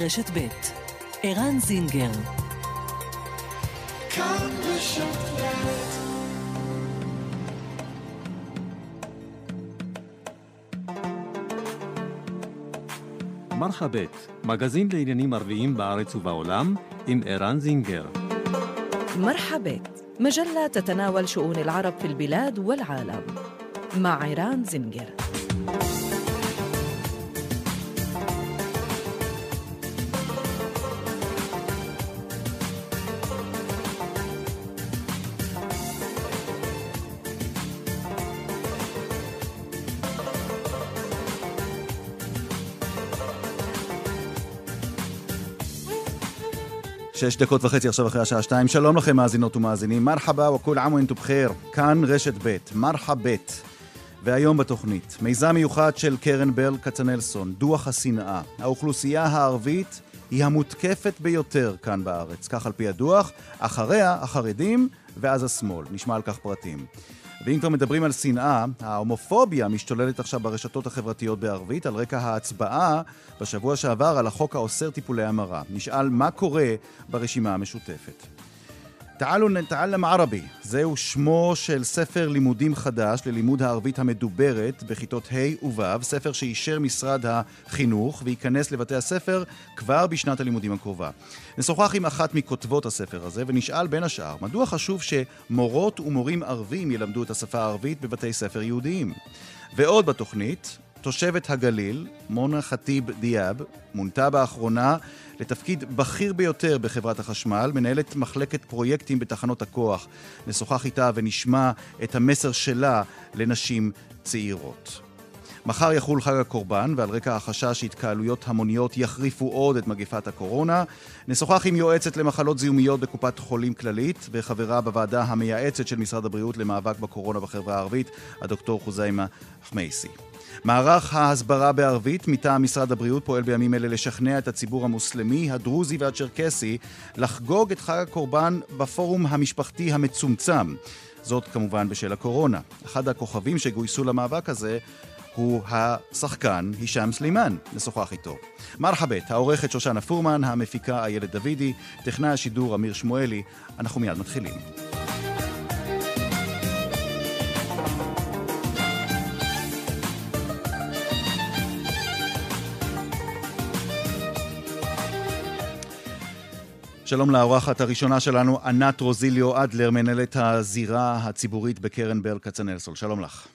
רשת ב' ערן זינגר כאן רשת מרחבת, מגזין לעניינים ערביים בארץ ובעולם, עם ערן זינגר. مرحبت مجلة تتناول شؤون العرب في البلاد والعالم مع عيران زنجر שש דקות וחצי עכשיו אחרי השעה שתיים. שלום לכם מאזינות ומאזינים. מרחבה וכול עמו אינתו בחיר. כאן רשת ב', מרחבת. והיום בתוכנית, מיזם מיוחד של קרן ברל כצנלסון, דוח השנאה. האוכלוסייה הערבית היא המותקפת ביותר כאן בארץ, כך על פי הדוח. אחריה, החרדים, ואז השמאל. נשמע על כך פרטים. ואם כבר מדברים על שנאה, ההומופוביה משתוללת עכשיו ברשתות החברתיות בערבית על רקע ההצבעה בשבוע שעבר על החוק האוסר טיפולי המרה. נשאל מה קורה ברשימה המשותפת. תעלו נתעלם ערבי, זהו שמו של ספר לימודים חדש ללימוד הערבית המדוברת בכיתות ה' וו', ספר שאישר משרד החינוך וייכנס לבתי הספר כבר בשנת הלימודים הקרובה. נשוחח עם אחת מכותבות הספר הזה ונשאל בין השאר מדוע חשוב שמורות ומורים ערבים ילמדו את השפה הערבית בבתי ספר יהודיים. ועוד בתוכנית, תושבת הגליל, מונה ח'טיב דיאב, מונתה באחרונה לתפקיד בכיר ביותר בחברת החשמל, מנהלת מחלקת פרויקטים בתחנות הכוח. נשוחח איתה ונשמע את המסר שלה לנשים צעירות. מחר יחול חג הקורבן, ועל רקע החשש שהתקהלויות המוניות יחריפו עוד את מגפת הקורונה, נשוחח עם יועצת למחלות זיהומיות בקופת חולים כללית, וחברה בוועדה המייעצת של משרד הבריאות למאבק בקורונה בחברה הערבית, הדוקטור חוזיימה חמייסי. מערך ההסברה בערבית מטעם משרד הבריאות פועל בימים אלה לשכנע את הציבור המוסלמי, הדרוזי והצ'רקסי לחגוג את חג הקורבן בפורום המשפחתי המצומצם. זאת כמובן בשל הקורונה. אחד הכוכבים שגויסו למאבק הזה הוא השחקן הישאם סלימאן, נשוחח איתו. מרחבת, העורכת שושנה פורמן, המפיקה איילת דוידי, טכנאי השידור אמיר שמואלי, אנחנו מיד מתחילים. שלום לאורחת הראשונה שלנו, ענת רוזיליו אדלר, מנהלת הזירה הציבורית בקרן ברל כצנלסון. שלום לך.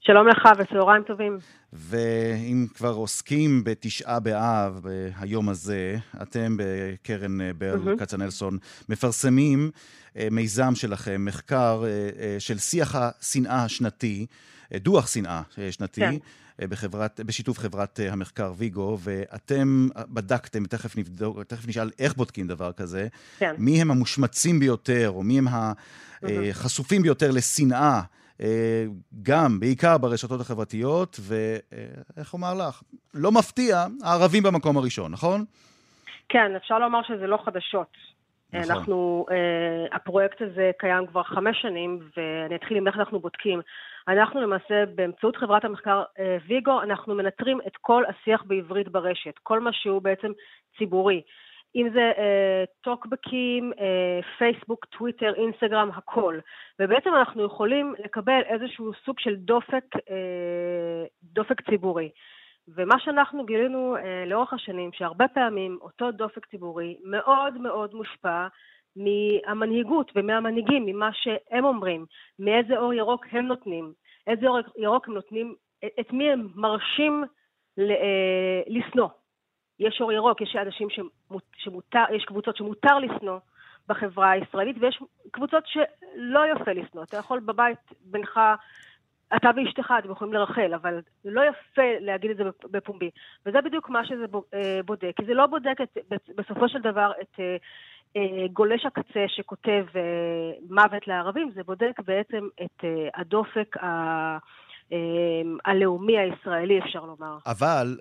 שלום לך וצהריים טובים. ואם כבר עוסקים בתשעה באב, היום הזה, אתם בקרן ברל mm-hmm. כצנלסון מפרסמים אה, מיזם שלכם, מחקר אה, אה, של שיח השנאה השנתי, דוח שנאה שנתי. כן. בחברת, בשיתוף חברת המחקר ויגו, ואתם בדקתם, תכף נבדוק, תכף נשאל איך בודקים דבר כזה, כן. מי הם המושמצים ביותר, או מי הם החשופים ביותר לשנאה אה, גם, בעיקר ברשתות החברתיות, ואיך אומר לך, לא מפתיע, הערבים במקום הראשון, נכון? כן, אפשר לומר שזה לא חדשות. נכון. אנחנו, הפרויקט הזה קיים כבר חמש שנים, ואני אתחיל עם איך אנחנו בודקים. אנחנו למעשה, באמצעות חברת המחקר uh, ויגו, אנחנו מנטרים את כל השיח בעברית ברשת, כל מה שהוא בעצם ציבורי. אם זה אה, טוקבקים, אה, פייסבוק, טוויטר, אינסטגרם, הכל. ובעצם אנחנו יכולים לקבל איזשהו סוג של דופק, אה, דופק ציבורי. ומה שאנחנו גילינו אה, לאורך השנים, שהרבה פעמים אותו דופק ציבורי מאוד מאוד מושפע מהמנהיגות ומהמנהיגים, ממה שהם אומרים, מאיזה אור ירוק הם נותנים, איזה אור ירוק הם נותנים, את מי הם מרשים אה, לשנוא. יש אור ירוק, יש אנשים שמותר, יש קבוצות שמותר לשנוא בחברה הישראלית, ויש קבוצות שלא יפה לשנוא. אתה יכול בבית בינך, אתה ואשתך, אתם יכולים לרחל, אבל זה לא יפה להגיד את זה בפומבי. וזה בדיוק מה שזה אה, בודק, כי זה לא בודק את, בסופו של דבר את אה, גולש הקצה שכותב מוות לערבים, זה בודק בעצם את הדופק ה... הלאומי הישראלי, אפשר לומר. אבל,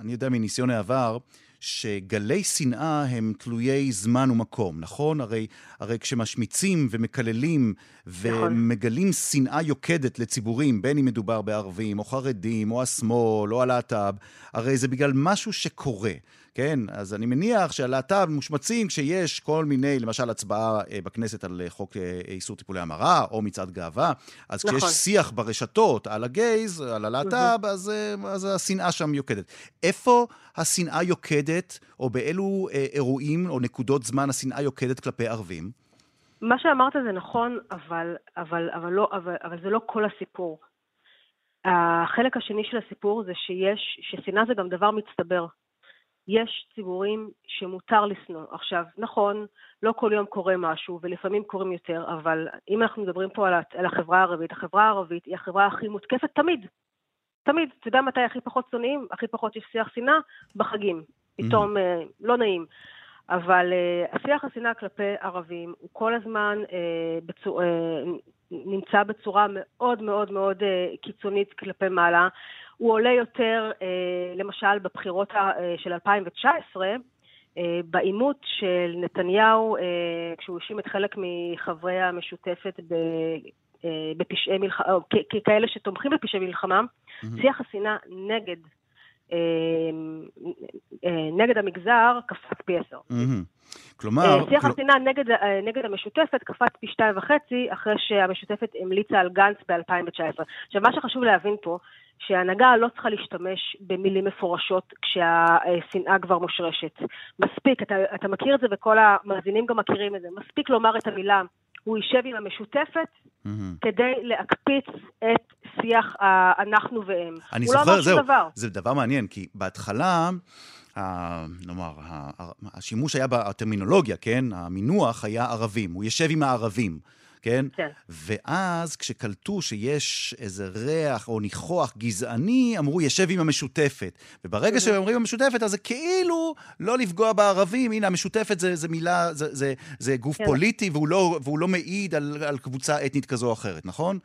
אני יודע מניסיון העבר, שגלי שנאה הם תלויי זמן ומקום, נכון? הרי, הרי כשמשמיצים ומקללים נכון. ומגלים שנאה יוקדת לציבורים, בין אם מדובר בערבים, או חרדים, או השמאל, או הלהט"ב, הרי זה בגלל משהו שקורה. כן? אז אני מניח שהלהט"ב מושמצים כשיש כל מיני, למשל הצבעה אה, בכנסת על אה, חוק איסור טיפולי המרה, או מצעד גאווה, אז נכון. כשיש שיח ברשתות על הגייז, על הלהט"ב, אז, אז השנאה שם יוקדת. איפה השנאה יוקדת, או באילו אירועים או נקודות זמן השנאה יוקדת כלפי ערבים? מה שאמרת זה נכון, אבל, אבל, אבל, לא, אבל, אבל זה לא כל הסיפור. החלק השני של הסיפור זה שיש, ששנאה זה גם דבר מצטבר. יש ציבורים שמותר לשנוא. עכשיו, נכון, לא כל יום קורה משהו, ולפעמים קורים יותר, אבל אם אנחנו מדברים פה על החברה הערבית, החברה הערבית היא החברה הכי מותקפת תמיד. תמיד. אתה יודע מתי הכי פחות שונאים? הכי פחות יש שיח שנאה? בחגים. פתאום mm. hmm לא נעים. אבל uh, השיח השנאה כלפי ערבים הוא כל הזמן uh, בצור, uh, נמצא בצורה מאוד מאוד מאוד uh, קיצונית כלפי מעלה. הוא עולה יותר, uh, למשל, בבחירות uh, של 2019, uh, בעימות של נתניהו, כשהוא האשים את חלק מחברי המשותפת ב... בפשעי מלחמה, כאלה שתומכים בפשעי מלחמה, mm-hmm. שיח השנאה נגד אה, אה, נגד המגזר קפץ פי עשר. כלומר... אה, שיח השנאה נגד, נגד המשותפת קפץ פי שתיים וחצי אחרי שהמשותפת המליצה על גנץ ב-2019. עכשיו, מה שחשוב להבין פה, שההנהגה לא צריכה להשתמש במילים מפורשות כשהשנאה כבר מושרשת. מספיק, אתה, אתה מכיר את זה וכל המאזינים גם מכירים את זה, מספיק לומר את המילה הוא יישב עם המשותפת mm-hmm. כדי להקפיץ את שיח ה"אנחנו והם". אני לא זוכר, לא זהו, דבר. זה דבר מעניין, כי בהתחלה... נאמר, השימוש היה בטרמינולוגיה, כן? המינוח היה ערבים, הוא יושב עם הערבים. כן? כן. ואז כשקלטו שיש איזה ריח או ניחוח גזעני, אמרו, ישב עם המשותפת. וברגע. שהם אומרים המשותפת, אז זה כאילו לא לפגוע בערבים. הנה, המשותפת זה, זה מילה, זה, זה, זה גוף כן. פוליטי, והוא לא, והוא לא מעיד על, על קבוצה אתנית כזו או אחרת, נכון?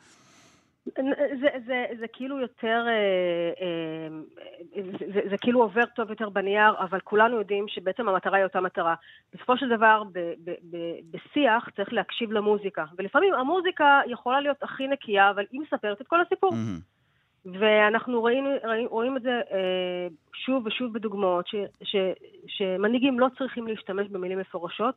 זה, זה, זה כאילו יותר, אה, אה, זה, זה, זה כאילו עובר טוב יותר בנייר, אבל כולנו יודעים שבעצם המטרה היא אותה מטרה. בסופו של דבר, ב, ב, ב, בשיח צריך להקשיב למוזיקה, ולפעמים המוזיקה יכולה להיות הכי נקייה, אבל היא מספרת את כל הסיפור. Mm-hmm. ואנחנו ראינו, ראינו, רואים את זה אה, שוב ושוב בדוגמאות, ש, ש, שמנהיגים לא צריכים להשתמש במילים מפורשות,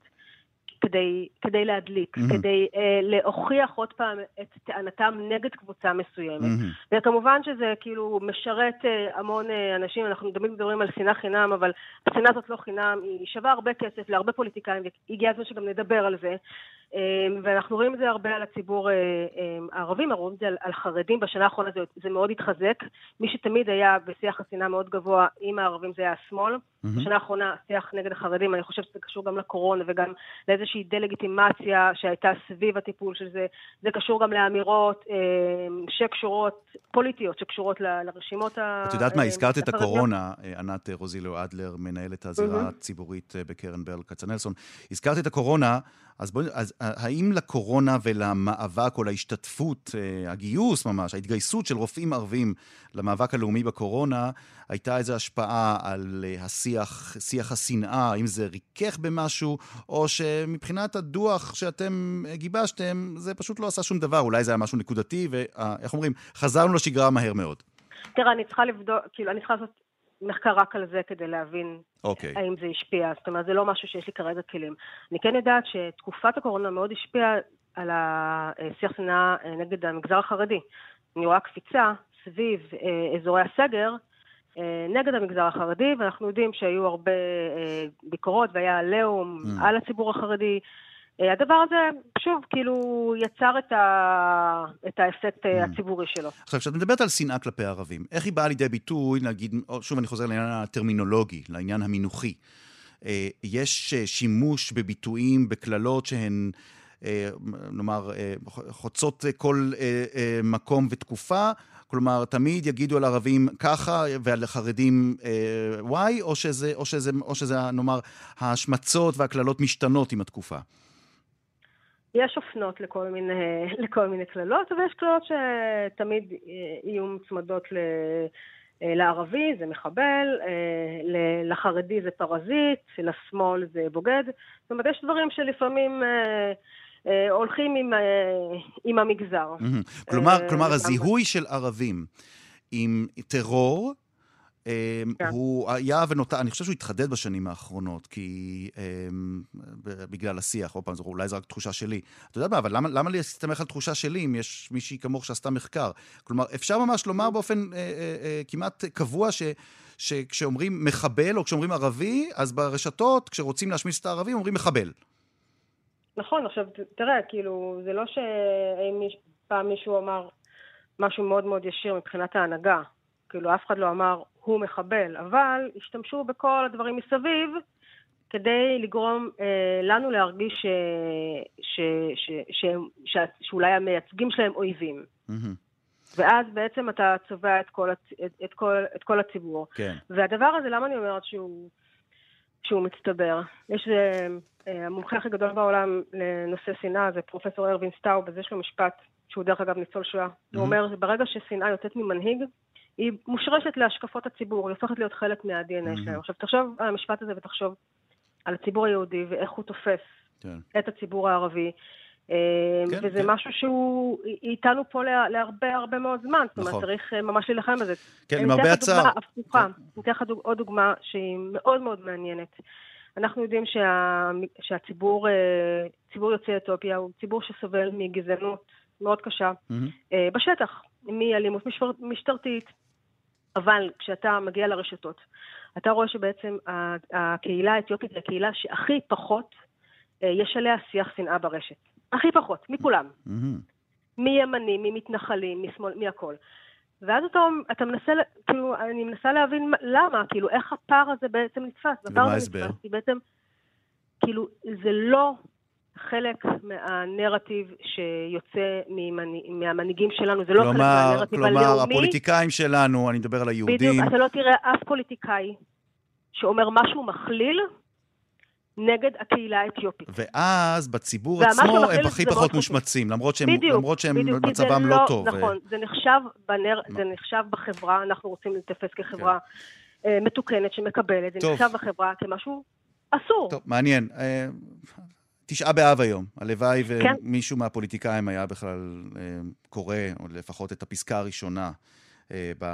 כדי, כדי להדליק, mm-hmm. כדי uh, להוכיח עוד פעם את טענתם נגד קבוצה מסוימת. Mm-hmm. וכמובן שזה כאילו משרת uh, המון uh, אנשים, אנחנו תמיד מדברים על שנאה חינם, אבל השנאה הזאת לא חינם, היא שווה הרבה כסף להרבה פוליטיקאים, והגיע הזמן שגם נדבר על זה. אמ, ואנחנו רואים את זה הרבה על הציבור אה, אמ, הערבי, אנחנו רואים את זה על, על חרדים, בשנה האחרונה זה, זה מאוד התחזק. מי שתמיד היה בשיח השנאה מאוד גבוה עם הערבים זה היה השמאל. Mm-hmm. בשנה האחרונה השיח נגד החרדים, אני חושבת שזה קשור גם לקורונה וגם לאיזושהי דה-לגיטימציה שהייתה סביב הטיפול של זה. זה קשור גם לאמירות אמ, שקשורות, פוליטיות, שקשורות ל, לרשימות ה... את יודעת מה, הזכרת את הקורונה, אה, ענת רוזילו אדלר, מנהלת הזירה. הציבורית אה, בקרן ברל כצנלסון. הזכרת את הקורונה, אז, בוא, אז האם לקורונה ולמאבק או להשתתפות, אה, הגיוס ממש, ההתגייסות של רופאים ערבים למאבק הלאומי בקורונה, הייתה איזו השפעה על אה, השיח, שיח השנאה, האם זה ריכך במשהו, או שמבחינת הדוח שאתם גיבשתם, זה פשוט לא עשה שום דבר, אולי זה היה משהו נקודתי, ואיך אומרים, חזרנו לשגרה מהר מאוד. תראה, אני צריכה לבדוק, כאילו, אני צריכה לעשות מחקר רק על זה כדי להבין okay. אוקיי. האם זה השפיע. זאת אומרת, זה לא משהו שיש לי כרגע כלים. אני כן יודעת שתקופת הקורונה מאוד השפיעה על השיח שנאה נגד המגזר החרדי. אני רואה קפיצה סביב אה, אזורי הסגר אה, נגד המגזר החרדי, ואנחנו יודעים שהיו הרבה אה, ביקורות והיה עליהום mm. על הציבור החרדי. אה, הדבר הזה, שוב, כאילו, יצר את, ה... את האפקט mm. הציבורי שלו. עכשיו, כשאת מדברת על שנאה כלפי ערבים, איך היא באה לידי ביטוי, נגיד, שוב אני חוזר לעניין הטרמינולוגי, לעניין המינוחי. אה, יש אה, שימוש בביטויים, בקללות שהן... נאמר, חוצות כל מקום ותקופה, כלומר, תמיד יגידו על ערבים ככה ועל חרדים וואי, או שזה, או שזה, או שזה, נאמר, ההשמצות והקללות משתנות עם התקופה. יש אופנות לכל מיני, לכל מיני קללות, אבל יש קללות שתמיד יהיו מוצמדות ל... לערבי זה מחבל, לחרדי זה פרזיט, לשמאל זה בוגד. זאת אומרת, יש דברים שלפעמים הולכים עם, עם המגזר. כלומר, כלומר, הזיהוי של ערבים עם טרור. הוא היה ונותר, אני חושב שהוא התחדד בשנים האחרונות, כי בגלל השיח, עוד פעם, אולי זו רק תחושה שלי. אתה יודע מה, אבל למה, למה להסתמך על תחושה שלי אם יש מישהי כמוך שעשתה מחקר? כלומר, אפשר ממש לומר באופן אה, אה, אה, כמעט קבוע ש... שכשאומרים מחבל או כשאומרים ערבי, אז ברשתות, כשרוצים להשמיץ את הערבים, אומרים מחבל. נכון, עכשיו תראה, כאילו, זה לא שאם פעם מישהו אמר משהו מאוד מאוד ישיר מבחינת ההנהגה, כאילו אף אחד לא אמר הוא מחבל, אבל השתמשו בכל הדברים מסביב כדי לגרום אה, לנו להרגיש ש, ש, ש, ש, ש, שאולי המייצגים שלהם אויבים. Mm-hmm. ואז בעצם אתה צובע את כל, את, את, כל, את כל הציבור. כן. והדבר הזה, למה אני אומרת שהוא, שהוא מצטבר? יש אה, אה, המומחה הכי גדול בעולם לנושא שנאה זה פרופסור ארווין סטאוב, אז יש לו משפט שהוא דרך אגב ניצול שואה. Mm-hmm. הוא אומר, ברגע ששנאה יוצאת ממנהיג, היא מושרשת להשקפות הציבור, היא הופכת להיות חלק מה-DNA mm-hmm. שלהם. עכשיו, תחשוב על המשפט הזה ותחשוב על הציבור היהודי ואיך הוא תופס כן. את הציבור הערבי. אה, כן, וזה כן. משהו שהוא איתנו פה להרבה הרבה מאוד זמן. נכון. זאת אומרת, נכון. צריך אה, ממש להילחם בזה. כן, למרבה הצער. אני אתן לך דוגמה הפוכה. כן. אני אתן לך עוד דוגמה שהיא מאוד מאוד מעניינת. אנחנו יודעים שה, שהציבור, אה, ציבור יוצאי אתיופיה הוא ציבור שסובל מגזענות מאוד קשה mm-hmm. בשטח, מאלימות משטרתית, אבל כשאתה מגיע לרשתות, אתה רואה שבעצם הקהילה האתיופית היא הקהילה שהכי פחות יש עליה שיח שנאה ברשת. הכי פחות, מכולם. מימנים, ממתנחלים, משמאל, מהכל. ואז אתה, אתה מנסה, כאילו, אני מנסה להבין למה, כאילו, איך הפער הזה בעצם נתפס. ומה ההסבר? בעצם, כאילו, זה לא חלק מהנרטיב שיוצא ממנ... מהמנהיגים שלנו, זה לא כלומר, חלק מהנרטיב כלומר, הלאומי. כלומר, הפוליטיקאים שלנו, אני מדבר על היהודים. בדיוק, אתה לא תראה אף פוליטיקאי שאומר משהו מכליל נגד הקהילה האתיופית. ואז בציבור עצמו הם הכי פחות מושמצים, למרות שהם, בדיוק, למרות שהם בדיוק, מצבם לא, לא טוב. נכון, זה נחשב, בנר, זה נחשב בחברה, אנחנו רוצים להתאפס כחברה כן. מתוקנת שמקבלת, זה טוב. נחשב בחברה כמשהו אסור. טוב, מעניין. תשעה באב היום. הלוואי כן. ומישהו מהפוליטיקאים היה בכלל קורא, או לפחות את הפסקה הראשונה. אה, אה,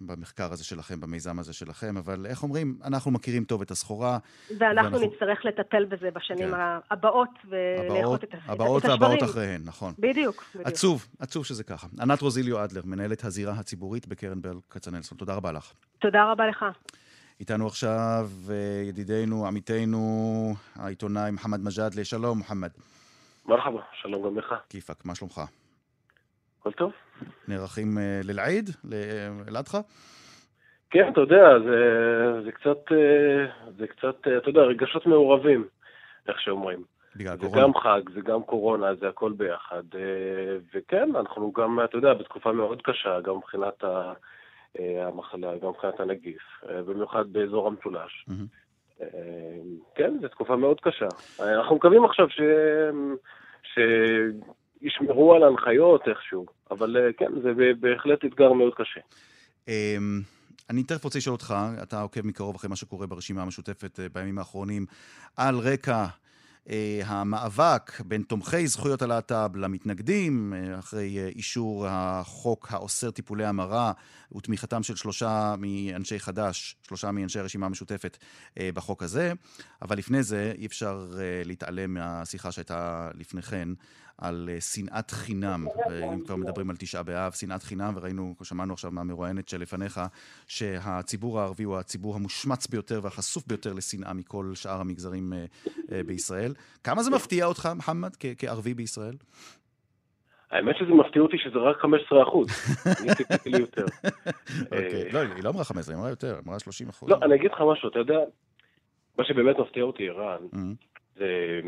במחקר הזה שלכם, במיזם הזה שלכם, אבל איך אומרים, אנחנו מכירים טוב את הסחורה. ואנחנו, ואנחנו... נצטרך לטפל בזה בשנים כן. הבאות ולאכות את, את השברים. הבאות והבאות אחריהן, נכון. בדיוק, בדיוק. עצוב, עצוב שזה ככה. ענת רוזיליו אדלר, מנהלת הזירה הציבורית בקרן ברל כצנלסון, תודה רבה לך. תודה רבה לך. איתנו עכשיו אה, ידידנו, עמיתנו, העיתונאי מוחמד מג'אדלה. שלום, מוחמד. מרחבה, שלום גם לך. כיפאק, מה שלומך? הכל טוב. נערכים אה, ללעיד, לאלעדך? כן, אתה יודע, זה, זה קצת, אה, זה קצת, אתה יודע, רגשות מעורבים, איך שאומרים. בגלל זה קורונה. גם חג, זה גם קורונה, זה הכל ביחד. וכן, אנחנו גם, אתה יודע, בתקופה מאוד קשה, גם מבחינת המחלה, גם מבחינת הנגיף, במיוחד באזור המשולש. Mm-hmm. כן, זו תקופה מאוד קשה. אנחנו מקווים עכשיו ש... ש... ישמרו על ההנחיות איכשהו, אבל אה, כן, זה בהחלט אתגר מאוד קשה. אמ, אני תכף רוצה לשאול אותך, אתה עוקב מקרוב אחרי מה שקורה ברשימה המשותפת אה, בימים האחרונים, על רקע אה, המאבק בין תומכי זכויות הלהט"ב למתנגדים, אה, אחרי אה, אישור החוק האוסר טיפולי המרה ותמיכתם של שלושה מאנשי חד"ש, שלושה מאנשי הרשימה המשותפת בחוק הזה. אבל לפני זה אי אפשר להתעלם מהשיחה שהייתה לפני כן על שנאת חינם, אם כבר מדברים על תשעה באב, שנאת חינם, וראינו, שמענו עכשיו מהמרואיינת שלפניך, שהציבור הערבי הוא הציבור המושמץ ביותר והחשוף ביותר לשנאה מכל שאר המגזרים בישראל. בישראל. כמה זה מפתיע אותך, מוחמד, כערבי בישראל? האמת שזה מפתיע אותי שזה רק 15 אחוז. אני ציפיתי לי יותר. אוקיי, לא, היא לא אמרה 15, היא אמרה יותר, אמרה 30 אחוז. לא, אני אגיד לך משהו, אתה יודע, מה שבאמת מפתיע אותי, ערן, mm-hmm. זה...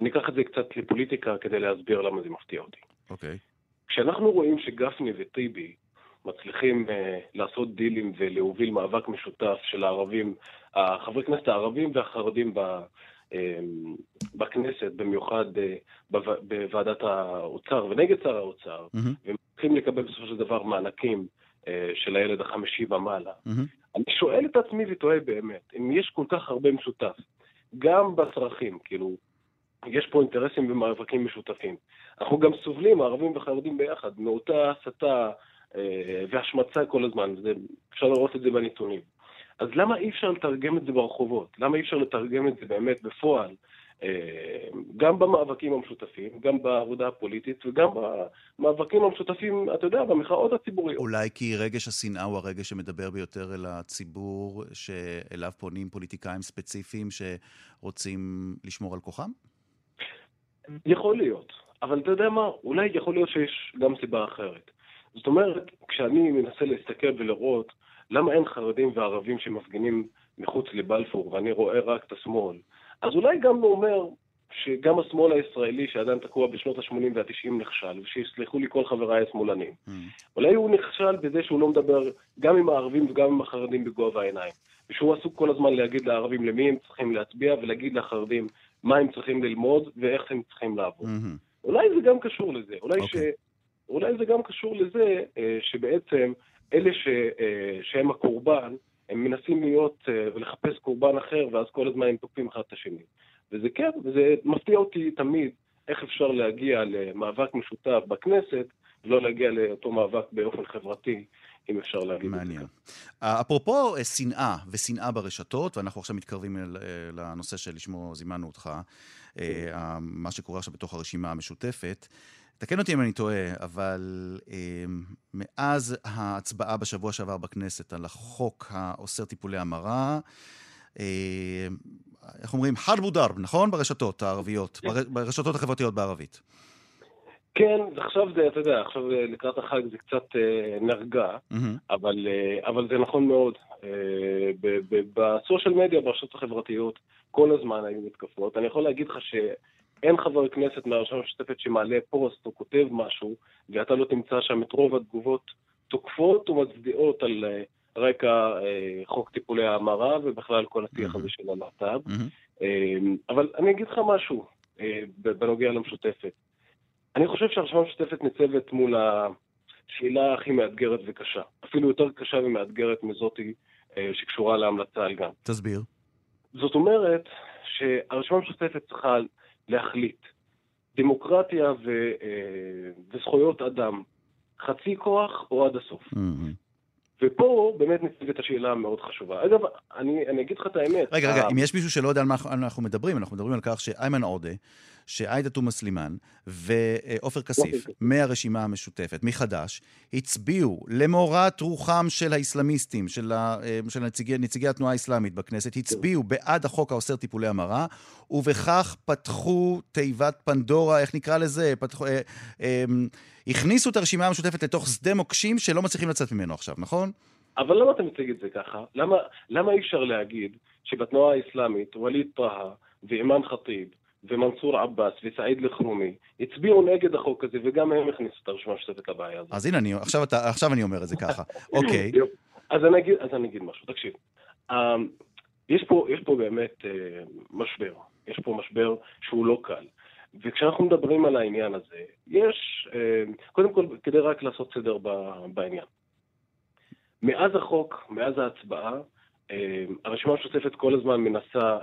אני אקח את זה קצת לפוליטיקה כדי להסביר למה זה מפתיע אותי. אוקיי. כשאנחנו רואים שגפני וטיבי מצליחים uh, לעשות דילים ולהוביל מאבק משותף של הערבים, החברי כנסת הערבים והחרדים ב, אמ, בכנסת, במיוחד אה, בוועדת האוצר ונגד שר האוצר, mm-hmm. והם צריכים לקבל בסופו של דבר מענקים אה, של הילד החמישי ומעלה. Mm-hmm. אני שואל את עצמי ותוהה באמת, אם יש כל כך הרבה משותף, גם בצרכים, כאילו, יש פה אינטרסים ומאבקים משותפים. אנחנו גם סובלים, הערבים והחרדים ביחד, מאותה הסתה והשמצה כל הזמן, זה, אפשר לראות את זה בנתונים. אז למה אי אפשר לתרגם את זה ברחובות? למה אי אפשר לתרגם את זה באמת בפועל? אה, גם במאבקים המשותפים, גם בעבודה הפוליטית וגם במאבקים המשותפים, אתה יודע, במחאות הציבוריות. אולי כי רגש השנאה הוא הרגש שמדבר ביותר אל הציבור, שאליו פונים פוליטיקאים ספציפיים שרוצים לשמור על כוחם? יכול להיות, אבל אתה יודע מה, אולי יכול להיות שיש גם סיבה אחרת. זאת אומרת, כשאני מנסה להסתכל ולראות למה אין חרדים וערבים שמפגינים מחוץ לבלפור ואני רואה רק את השמאל, אז אולי גם הוא אומר שגם השמאל הישראלי שעדיין תקוע בשנות ה-80 וה-90 נכשל, ושיסלחו לי כל חבריי השמאלנים. Mm. אולי הוא נכשל בזה שהוא לא מדבר גם עם הערבים וגם עם החרדים בגובה העיניים. ושהוא עסוק כל הזמן להגיד לערבים למי הם צריכים להצביע, ולהגיד לחרדים מה הם צריכים ללמוד ואיך הם צריכים לעבוד. Mm-hmm. אולי זה גם קשור לזה. אולי, okay. אוקיי. ש... אולי זה גם קשור לזה אה, שבעצם אלה ש... אה, שהם הקורבן, הם מנסים להיות אה, ולחפש קורבן אחר, ואז כל הזמן הם תוקפים אחד את השני. וזה כן, וזה מפתיע אותי תמיד איך אפשר להגיע למאבק משותף בכנסת, ולא להגיע לאותו מאבק באופן חברתי. אם אפשר להגיד מעניין. את זה. מעניין. אפרופו אה, שנאה ושנאה ברשתות, ואנחנו עכשיו מתקרבים לנושא שלשמו זימנו אותך, מה שקורה עכשיו בתוך הרשימה המשותפת. תקן אותי אם אני טועה, אבל אה, מאז ההצבעה בשבוע שעבר בכנסת על החוק האוסר טיפולי המרה, אה, איך אומרים? חד מודר, נכון? ברשתות הערביות, כן. ברשתות החברתיות בערבית. כן, עכשיו זה, אתה יודע, עכשיו לקראת החג זה קצת אה, נרגע, mm-hmm. אבל, אה, אבל זה נכון מאוד. אה, בסושיאל מדיה, ברשתות החברתיות, כל הזמן היו מתקפות. אני יכול להגיד לך ש... אין חבר כנסת מהרשימה המשותפת שמעלה פוסט או כותב משהו, ואתה לא תמצא שם את רוב התגובות תוקפות ומצדיעות על אה, רקע אה, חוק טיפולי ההמרה, ובכלל כל השיח הזה של הלהט"ב. אה, אבל אני אגיד לך משהו בנוגע למשותפת. אני חושב שהרשימה המשותפת ניצבת מול השאלה הכי מאתגרת וקשה. אפילו יותר קשה ומאתגרת מזאתי שקשורה להמלצה על גן. תסביר. זאת אומרת שהרשימה המשותפת צריכה להחליט. דמוקרטיה ו, אה, וזכויות אדם, חצי כוח או עד הסוף. Mm-hmm. ופה באמת ניצבת השאלה המאוד חשובה. אגב, אני, אני אגיד לך את האמת. רגע, רגע, אם יש מישהו שלא יודע על מה אנחנו מדברים, אנחנו מדברים על כך שאיימן עודה, שעאידה תומא סלימאן ועופר כסיף מהרשימה המשותפת, מחד"ש, הצביעו למורת רוחם של האסלאמיסטים, של, ה, אה, של נציגי, נציגי התנועה האסלאמית בכנסת, הצביעו בעד החוק האוסר טיפולי המרה, ובכך פתחו תיבת פנדורה, איך נקרא לזה? פתחו... אה, אה, הכניסו את הרשימה המשותפת לתוך שדה מוקשים שלא מצליחים לצאת ממנו עכשיו, נכון? אבל למה אתה מציג את זה ככה? למה, למה אי אפשר להגיד שבתנועה האסלאמית, ווליד טאהא ואימאן ח'טיב ומנסור עבאס וסעיד אלחרומי הצביעו נגד החוק הזה וגם הם הכניסו את הרשימה המשותפת לבעיה הזאת. אז הנה, אני, עכשיו, אתה, עכשיו אני אומר את זה ככה. אוקיי. אז אני אגיד, אז אני אגיד משהו, תקשיב. Um, יש, פה, יש פה באמת uh, משבר. יש פה משבר שהוא לא קל. וכשאנחנו מדברים על העניין הזה, יש, אה, קודם כל, כדי רק לעשות סדר בעניין. מאז החוק, מאז ההצבעה, אה, הרשימה המשותפת כל הזמן מנסה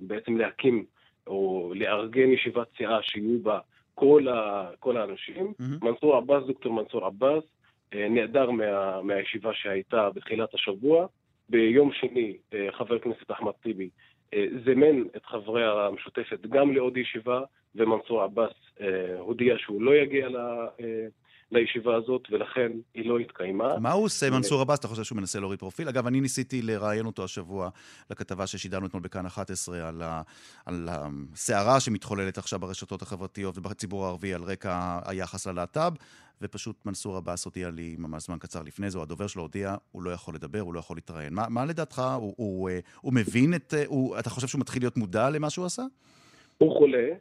בעצם להקים או לארגן ישיבת סיעה שיהיו בה כל, ה, כל האנשים. Mm-hmm. מנסור עבאס, דוקטור מנסור עבאס, נעדר מה, מהישיבה שהייתה בתחילת השבוע. ביום שני חבר הכנסת אחמד טיבי זימן את חברי המשותפת גם לעוד ישיבה, ומנסור עבאס אה, הודיע שהוא לא יגיע ל, אה, לישיבה הזאת, ולכן היא לא התקיימה. מה הוא עושה, מנסור עבאס? אתה חושב שהוא מנסה להוריד פרופיל? אגב, אני ניסיתי לראיין אותו השבוע לכתבה ששידרנו אתמול בכאן 11 על, ה, על הסערה שמתחוללת עכשיו ברשתות החברתיות ובציבור הערבי על רקע היחס ללהט"ב, ופשוט מנסור עבאס הודיע לי ממש זמן קצר לפני זה, או הדובר שלו הודיע, הוא לא יכול לדבר, הוא לא יכול להתראיין. מה, מה לדעתך, הוא, הוא, הוא, הוא מבין את... הוא, אתה חושב שהוא מתחיל להיות מודע למה שהוא עשה? הוא חולה, אה,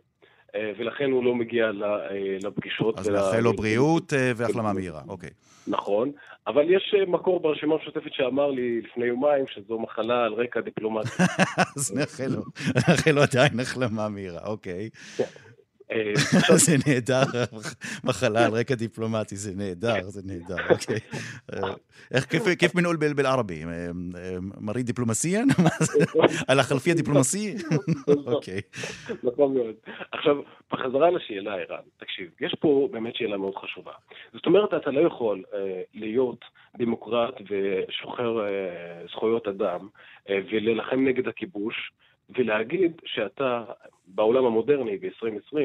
ולכן הוא לא מגיע אה, לפגישות. אז נאחל לו בריאות אה, והחלמה מהירה, אוקיי. נכון, אבל יש מקור ברשימה המשותפת שאמר לי לפני יומיים שזו מחלה על רקע דיפלומטי. אז נאחל לו, נאחל לו עדיין החלמה מהירה, אוקיי. כן. אה, זה נהדר, מחלה על רקע דיפלומטי, זה נהדר, זה נהדר, אוקיי. איך, כיף מנעול בלערבי? מרי דיפלומסיין? על החלפי הדיפלומסי? אוקיי. נכון מאוד. עכשיו, בחזרה לשאלה, ערן, תקשיב, יש פה באמת שאלה מאוד חשובה. זאת אומרת, אתה לא יכול להיות דמוקרט ושוחר זכויות אדם ולהילחם נגד הכיבוש. ולהגיד שאתה בעולם המודרני ב-2020,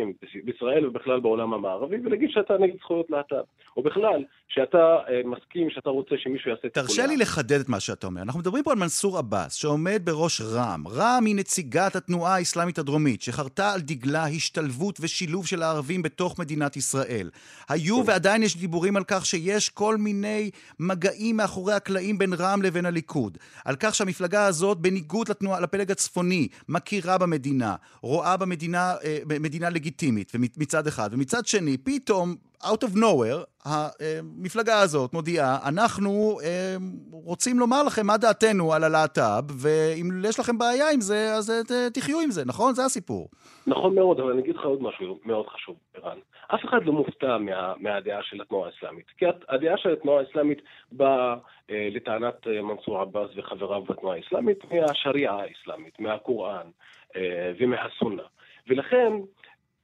בישראל ובכלל בעולם המערבי, ולהגיד שאתה נגד זכויות להט"ב. או בכלל, שאתה אה, מסכים, שאתה רוצה שמישהו יעשה את תרשה לי לחדד את מה שאתה אומר. אנחנו מדברים פה על מנסור עבאס, שעומד בראש רע"מ. רע"מ היא נציגת התנועה האסלאמית הדרומית, שחרתה על דגלה השתלבות ושילוב של הערבים בתוך מדינת ישראל. היו כן. ועדיין יש דיבורים על כך שיש כל מיני מגעים מאחורי הקלעים בין רע"מ לבין הליכוד. על כך שהמפלגה הזאת, בניגוד לתנועה, לפלג הצפוני, מכירה במדינה, רואה במדינה אה, מדינה לגיטימית, מצד אחד. ומצד שני, פתאום, out of nowhere, המפלגה הזאת מודיעה, אנחנו אה, רוצים לומר לכם מה דעתנו על הלהט"ב, ואם יש לכם בעיה עם זה, אז אה, תחיו עם זה, נכון? זה הסיפור. נכון מאוד, אבל אני אגיד לך עוד משהו מאוד חשוב, ערן. אף אחד לא מופתע מה, מהדעה של התנועה האסלאמית. כי הדעה של התנועה האסלאמית באה אה, לטענת אה, מנסור עבאס וחבריו בתנועה האסלאמית מהשריעה האסלאמית, מהקוראן אה, ומהסונה. ולכן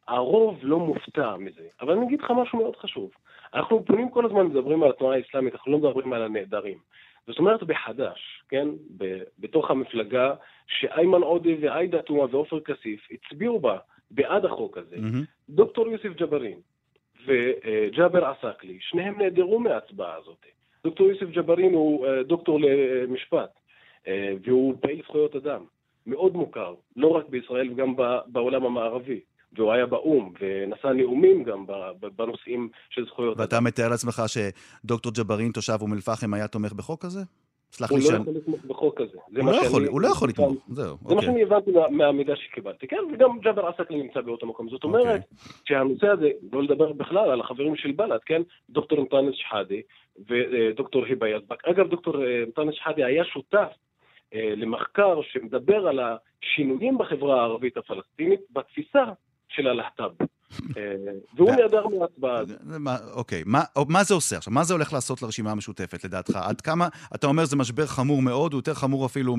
הרוב לא מופתע מזה. אבל אני אגיד לך משהו מאוד חשוב. אנחנו פונים כל הזמן, מדברים על התנועה האסלאמית, אנחנו לא מדברים על הנעדרים. זאת אומרת בחד"ש, כן, ב- בתוך המפלגה, שאיימן עודה ועאידה תומא ועופר כסיף הצביעו בה בעד החוק הזה, mm-hmm. דוקטור יוסף ג'בארין וג'אבר עסאקלי, שניהם נעדרו מההצבעה הזאת. דוקטור יוסף ג'בארין הוא אה, דוקטור למשפט, אה, והוא פעיל זכויות אדם, מאוד מוכר, לא רק בישראל, וגם בעולם המערבי. והוא היה באו"ם, ונשא נאומים גם בנושאים של זכויות. ואתה מתאר לעצמך שדוקטור ג'בארין, תושב אום אל-פחם, היה תומך בחוק הזה? סלח לי שאני... הוא לא יכול לתמוך בחוק הזה. הוא לא יכול, הוא לא יכול לתמוך, זהו, זה מה אוקיי. שאני הבנתי מהמידע שקיבלתי, כן, וגם ג'אבר עסקלי נמצא באותו מקום. זאת אומרת, אוקיי. שהנושא הזה, לא לדבר בכלל על החברים של בל"ד, כן, דוקטור אנטאנס שחאדה ודוקטור היבה יזבק. אגב, דוקטור אה, אנטאנס שחאדה היה שותף אה, למחקר שמדבר על השינויים בחברה הערבית הפלסטינית בתפיסה של הלהט"ב. אה, והוא נעדר מההצבעה הזאת. אוקיי, מה זה עושה עכשיו? מה זה הולך לעשות לרשימה המשותפת, לדעתך? עד כמה, אתה אומר זה משבר חמור מאוד, הוא יותר חמור אפילו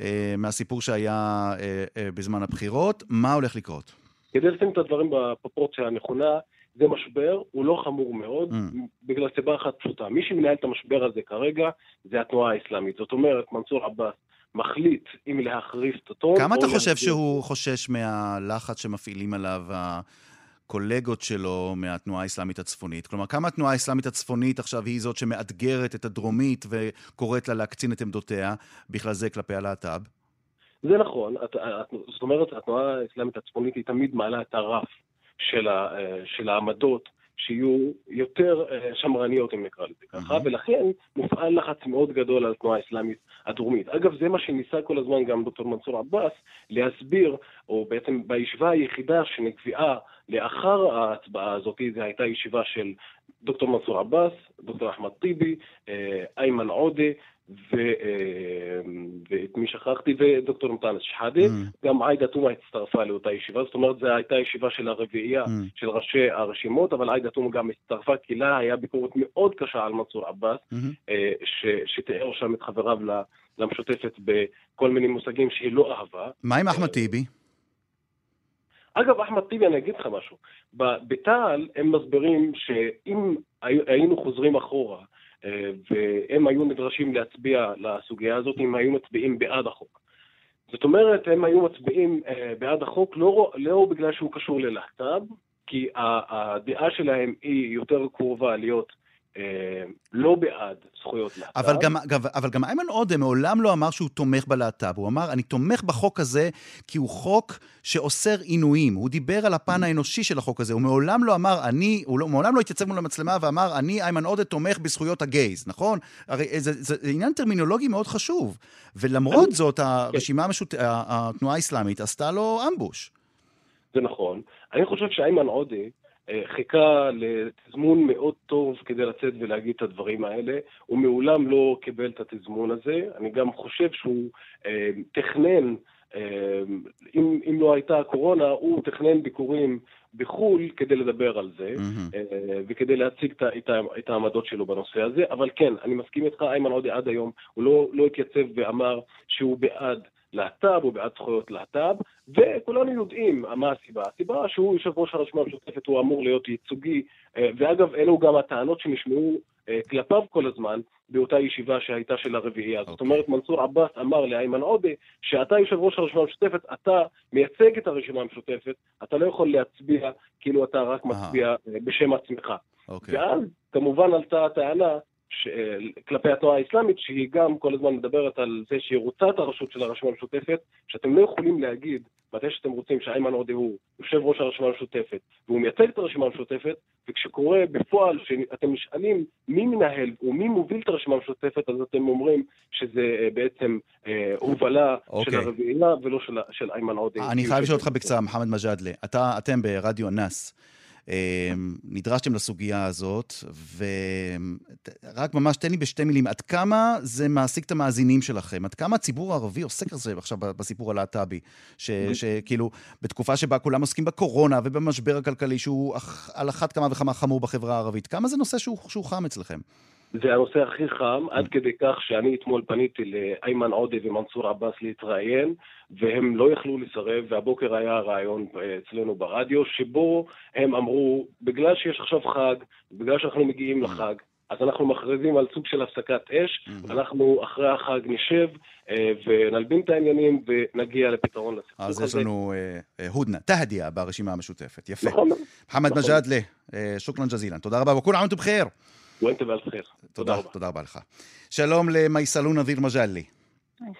אה, מהסיפור שהיה אה, בזמן הבחירות. מה הולך לקרות? כדי לשים את הדברים בפרופורציה הנכונה, זה משבר, הוא לא חמור מאוד, mm. בגלל סיבה אחת פשוטה. מי שמנהל את המשבר הזה כרגע זה התנועה האסלאמית. זאת אומרת, מנסור עבאס מחליט אם להחריף את הטון. כמה אתה חושב שהוא חושש מהלחץ שמפעילים עליו הקולגות שלו מהתנועה האסלאמית הצפונית? כלומר, כמה התנועה האסלאמית הצפונית עכשיו היא זאת שמאתגרת את הדרומית וקוראת לה להקצין את עמדותיה, בכלל זה כלפי הלהט"ב? זה נכון, זאת אומרת, התנועה האסלאמית הצפונית היא תמיד מעלה את הרף של, של העמדות שיהיו יותר אה, שמרניות, אם נקרא לזה ככה, ולכן מופעל לחץ מאוד גדול על התנועה האסלאמית הדרומית. אגב, זה מה שניסה כל הזמן גם דוקטור מנסור עבאס להסביר, או בעצם בישיבה היחידה שנקבעה לאחר ההצבעה הזאת, זו הייתה ישיבה של דוקטור מנסור עבאס, דוקטור אחמד טיבי, אה, איימן עודה, ו, אה, ואת מי שכחתי, ודוקטור אנטאנס שחאדה. Mm. גם עאידה תומא הצטרפה לאותה ישיבה, זאת אומרת, זו הייתה ישיבה של הרביעייה mm. של ראשי הרשימות, אבל עאידה תומא גם הצטרפה, כי לה היה ביקורת מאוד קשה על מנסור עבאס, mm-hmm. ש, שתיאר שם את חבריו למשותפת בכל מיני מושגים שהיא לא אהבה. מה עם אחמד טיבי? אגב, אחמד טיבי, אני אגיד לך משהו. בתע"ל הם מסבירים שאם היינו חוזרים אחורה, אה, והם היו נדרשים להצביע לסוגיה הזאת אם היו מצביעים בעד החוק. זאת אומרת, הם היו מצביעים אה, בעד החוק לא, לא בגלל שהוא קשור ללהט"ב, כי הדעה שלהם היא יותר קרובה להיות לא בעד זכויות להט"ב. אבל גם, אבל גם איימן עודה מעולם לא אמר שהוא תומך בלהט"ב. הוא אמר, אני תומך בחוק הזה כי הוא חוק שאוסר עינויים. הוא דיבר על הפן האנושי של החוק הזה. הוא מעולם לא אמר, אני, הוא לא, מעולם לא התייצב מול המצלמה ואמר, אני, איימן עודה, תומך בזכויות הגייז, נכון? הרי זה, זה, זה עניין טרמינולוגי מאוד חשוב. ולמרות זאת, הרשימה המשות... התנועה האסלאמית עשתה לו אמבוש. זה נכון. אני חושב שאיימן עודה... חיכה לתזמון מאוד טוב כדי לצאת ולהגיד את הדברים האלה. הוא מעולם לא קיבל את התזמון הזה. אני גם חושב שהוא תכנן אם, אם לא הייתה הקורונה, הוא תכנן ביקורים בחו"ל כדי לדבר על זה, mm-hmm. וכדי להציג את, את העמדות שלו בנושא הזה, אבל כן, אני מסכים איתך, איימן עודה עד היום, הוא לא, לא התייצב ואמר שהוא בעד להט"ב, הוא בעד זכויות להט"ב, וכולנו יודעים מה הסיבה. הסיבה שהוא יושב ראש הרשימה המשותפת, הוא אמור להיות ייצוגי, אה, ואגב, אלו גם הטענות שנשמעו אה, כלפיו כל הזמן באותה ישיבה שהייתה של הרביעייה. Okay. זאת אוקיי. אומרת, מנסור עבאס אמר לאיימן עודה, שאתה יושב ראש הרשימה המשותפת, אתה מייצג את הרשימה המשותפת, אתה לא יכול להצביע כאילו אתה רק מצביע אה, בשם עצמך. Okay. אוקיי. ואז כמובן עלתה הטענה ש... כלפי התנועה האסלאמית, שהיא גם כל הזמן מדברת על זה שהיא רוצה את הרשות של הרשימה המשותפת, שאתם לא יכולים להגיד מתי שאתם רוצים שאיימן עודה הוא יושב ראש הרשימה המשותפת, והוא מייצג את הרשימה המשותפת, וכשקורה בפועל שאתם נשאלים מי מנהל ומי מוביל את הרשימה המשותפת, אז אתם אומרים שזה אה, בעצם אה, הובלה okay. של אוקיי. הרביעייה ולא של, של איימן עודה. אני חייב לשאול אותך בקצרה, מוחמד מג'אדלה. אתם ברדיו נאס. אמ, נדרשתם לסוגיה הזאת, ורק ממש תן לי בשתי מילים, עד כמה זה מעסיק את המאזינים שלכם? עד כמה הציבור הערבי עוסק על זה עכשיו בסיפור הלהט"בי? שכאילו, בתקופה שבה כולם עוסקים בקורונה ובמשבר הכלכלי, שהוא על אחת כמה וכמה חמור בחברה הערבית, כמה זה נושא שהוא, שהוא חם אצלכם? זה הנושא הכי חם, עד כדי כך שאני אתמול פניתי לאיימן עודה ומנסור עבאס להתראיין, והם לא יכלו לסרב, והבוקר היה רעיון אצלנו ברדיו, שבו הם אמרו, בגלל שיש עכשיו חג, בגלל שאנחנו מגיעים לחג, אז אנחנו מכריזים על סוג של הפסקת אש, אנחנו אחרי החג נשב אה, ונלבין את העניינים ונגיע לפתרון לסיפור הזה. אז יש לנו אה, הודנה, תהדיה ברשימה המשותפת, יפה. נכון. מוחמד נכון. מג'אדלה, אה, שוכרן ג'זילן, תודה רבה, וכול עמתם בחיר. ואינתם באלף חיר. תודה, תודה רבה לך. שלום למייסלון אוויר מג'לי.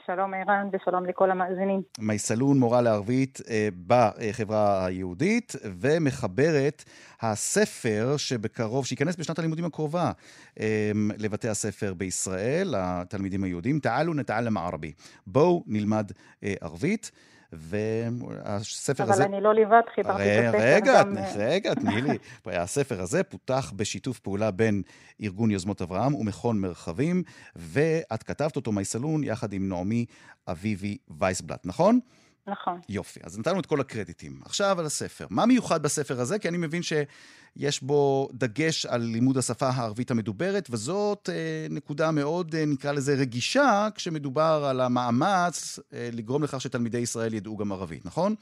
שלום ערן ושלום לכל המאזינים. מייסלון מורה לערבית אה, בחברה היהודית ומחברת הספר שבקרוב, שייכנס בשנת הלימודים הקרובה אה, לבתי הספר בישראל, התלמידים היהודים, תעלו נתעלם ערבי. בואו נלמד אה, ערבית. והספר אבל הזה... אבל אני לא לבד, חיברתי את הספר רגע, גם... רגע, תני לי. הספר הזה פותח בשיתוף פעולה בין ארגון יוזמות אברהם ומכון מרחבים, ואת כתבת אותו, מייסלון, יחד עם נעמי אביבי וייסבלט, נכון? נכון. יופי, אז נתנו את כל הקרדיטים. עכשיו על הספר. מה מיוחד בספר הזה? כי אני מבין שיש בו דגש על לימוד השפה הערבית המדוברת, וזאת אה, נקודה מאוד, אה, נקרא לזה, רגישה, כשמדובר על המאמץ אה, לגרום לכך שתלמידי ישראל ידעו גם ערבית, נכון?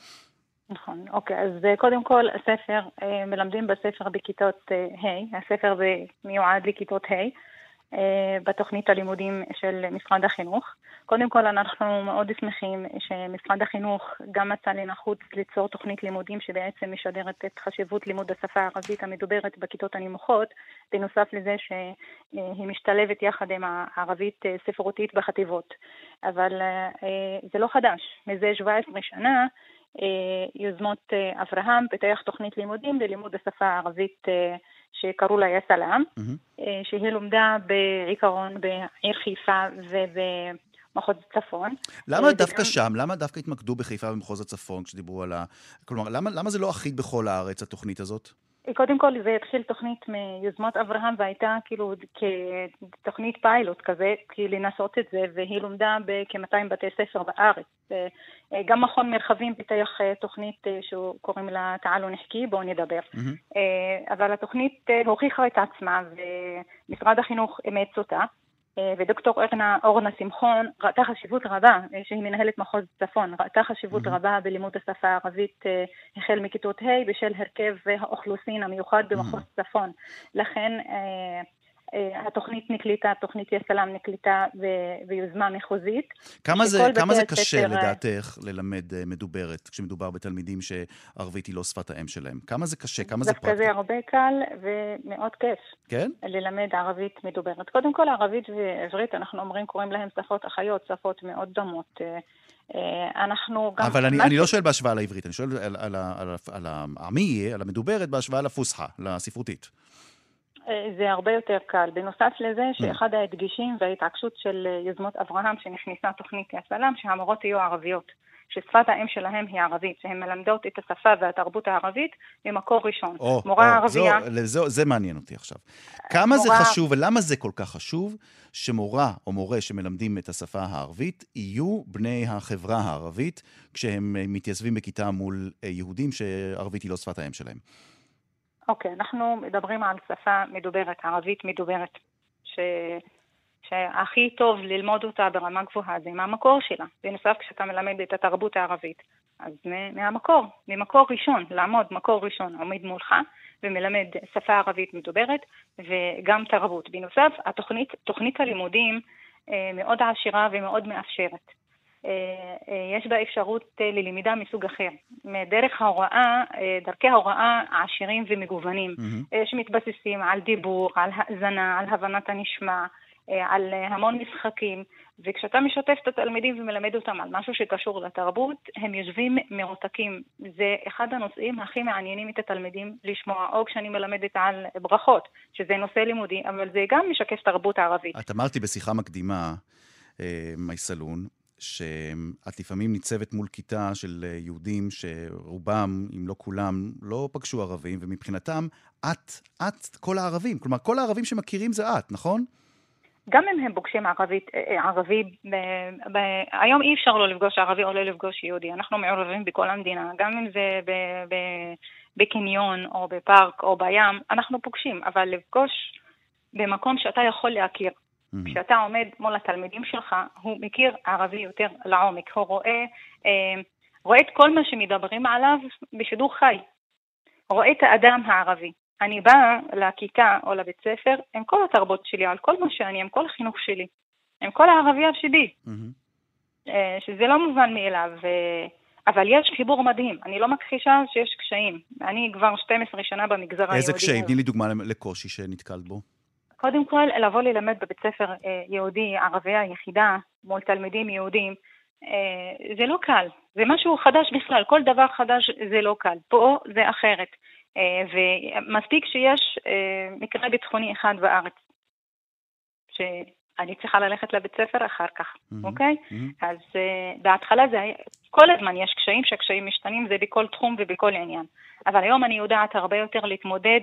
נכון, אוקיי, אז אה, קודם כל, הספר, אה, מלמדים בספר בכיתות אה, ה', הספר מיועד לכיתות ה'. אה, בתוכנית הלימודים של משרד החינוך. קודם כל אנחנו מאוד שמחים שמשרד החינוך גם מצא לנחות ליצור תוכנית לימודים שבעצם משדרת את חשיבות לימוד השפה הערבית המדוברת בכיתות הנמוכות, בנוסף לזה שהיא משתלבת יחד עם הערבית ספרותית בחטיבות. אבל אה, זה לא חדש, מזה 17 שנה יוזמות אברהם פיתח תוכנית לימודים ללימוד השפה הערבית שקראו לה יסלאם, mm-hmm. שהיא לומדה בעיקרון בעיר חיפה ובמחוז צפון. למה אה, דווקא. שם? למה דווקא התמקדו בחיפה ובמחוז הצפון כשדיברו על ה... כלומר, למה, למה זה לא אחיד בכל הארץ, התוכנית הזאת? קודם כל זה התחיל תוכנית מיוזמות אברהם והייתה כאילו כתוכנית פיילוט כזה, כי לנסות את זה, והיא לומדה בכ-200 בתי ספר בארץ. אה, גם מכון מרחבים פיתח אה, תוכנית אה, שקוראים לה תעלו נחכי, בואו נדבר. Mm-hmm. אבל התוכנית הוכיחה את עצמה ומשרד החינוך אימץ אותה. אה, ודוקטור אורנה, אורנה שמחון ראתה חשיבות רבה, אה, שהיא מנהלת מחוז צפון, ראתה חשיבות mm-hmm. רבה בלימוד השפה הערבית אה, החל מכיתות ה' בשל הרכב האוכלוסין המיוחד במחוז mm-hmm. צפון. לכן התוכנית נקליטה, תוכנית יסלם נקליטה ביוזמה מחוזית. כמה זה, כמה זה קשה ספר... לדעתך ללמד אה, מדוברת, כשמדובר בתלמידים שערבית היא לא שפת האם שלהם? כמה זה קשה? כמה זה פרקטי? דווקא זה הרבה קל ומאוד כיף. כן? ללמד ערבית מדוברת. קודם כל, ערבית ועברית, אנחנו אומרים, קוראים להם שפות אחיות, שפות מאוד דומות. אה, אנחנו גם... אבל אני, אני לא שואל בהשוואה לעברית, אני שואל על, על, על, על העמי, על המדוברת, בהשוואה לפוסחה, לספרותית. אה, זה הרבה יותר קל. בנוסף לזה, mm. שאחד ההדגישים וההתעקשות של אה, יוזמות אברהם, שנכנסה תוכנית סלאם, שהמורות יהיו ערביות. ששפת האם שלהם היא ערבית, שהן מלמדות את השפה והתרבות הערבית ממקור ראשון. או, מורה או, ערבייה... זו, זו, זה מעניין אותי עכשיו. כמה מורה... זה חשוב ולמה זה כל כך חשוב שמורה או מורה שמלמדים את השפה הערבית יהיו בני החברה הערבית כשהם מתייצבים בכיתה מול יהודים שערבית היא לא שפת האם שלהם? אוקיי, okay, אנחנו מדברים על שפה מדוברת, ערבית מדוברת, ש... שהכי טוב ללמוד אותה ברמה גבוהה זה מהמקור שלה. בנוסף, כשאתה מלמד את התרבות הערבית, אז מהמקור, ממקור ראשון, לעמוד מקור ראשון עומד מולך ומלמד שפה ערבית מדוברת וגם תרבות. בנוסף, התוכנית, תוכנית הלימודים אה, מאוד עשירה ומאוד מאפשרת. אה, אה, יש בה אפשרות ללמידה מסוג אחר. דרך ההוראה, דרכי ההוראה עשירים ומגוונים, mm-hmm. שמתבססים על דיבור, על האזנה, על הבנת הנשמע, אה, על אה, המון משחקים, וכשאתה משתף את התלמידים ומלמד אותם על משהו שקשור לתרבות, הם יושבים מרותקים. זה אחד הנושאים הכי מעניינים את התלמידים לשמוע, או כשאני מלמדת על ברכות, שזה נושא לימודי, אבל זה גם משקף תרבות ערבית. את אמרתי בשיחה מקדימה, אה, מייסלון, שאת לפעמים ניצבת מול כיתה של יהודים שרובם, אם לא כולם, לא פגשו ערבים, ומבחינתם, את, את כל הערבים. כלומר, כל הערבים שמכירים זה את, נכון? גם אם הם פוגשים ערבית, אה, אה, ערבי, ב, ב, היום אי אפשר לא לפגוש ערבי או לא לפגוש יהודי, אנחנו מעורבים בכל המדינה, גם אם זה ב, ב, בקניון או בפארק או בים, אנחנו פוגשים, אבל לפגוש במקום שאתה יכול להכיר. Mm-hmm. כשאתה עומד מול התלמידים שלך, הוא מכיר ערבי יותר לעומק, הוא רואה, אה, רואה את כל מה שמדברים עליו בשידור חי, רואה את האדם הערבי. אני באה לכיתה או לבית ספר עם כל התרבות שלי, על כל מה שאני, עם כל החינוך שלי, עם כל הערבייה שבי, mm-hmm. שזה לא מובן מאליו. אבל יש חיבור מדהים, אני לא מכחישה שיש קשיים. אני כבר 12 שנה במגזר היהודי. איזה קשיים? תני לי דוגמה לקושי שנתקלת בו. קודם כל, לבוא ללמד בבית ספר אה, יהודי, ערבייה יחידה, מול תלמידים יהודים, אה, זה לא קל. זה משהו חדש בכלל, כל דבר חדש זה לא קל. פה זה אחרת. אה, ומספיק שיש מקרה ביטחוני אחד בארץ, שאני צריכה ללכת לבית ספר אחר כך, mm-hmm. אוקיי? Mm-hmm. אז בהתחלה זה היה, כל הזמן יש קשיים, שהקשיים משתנים, זה בכל תחום ובכל עניין. אבל היום אני יודעת הרבה יותר להתמודד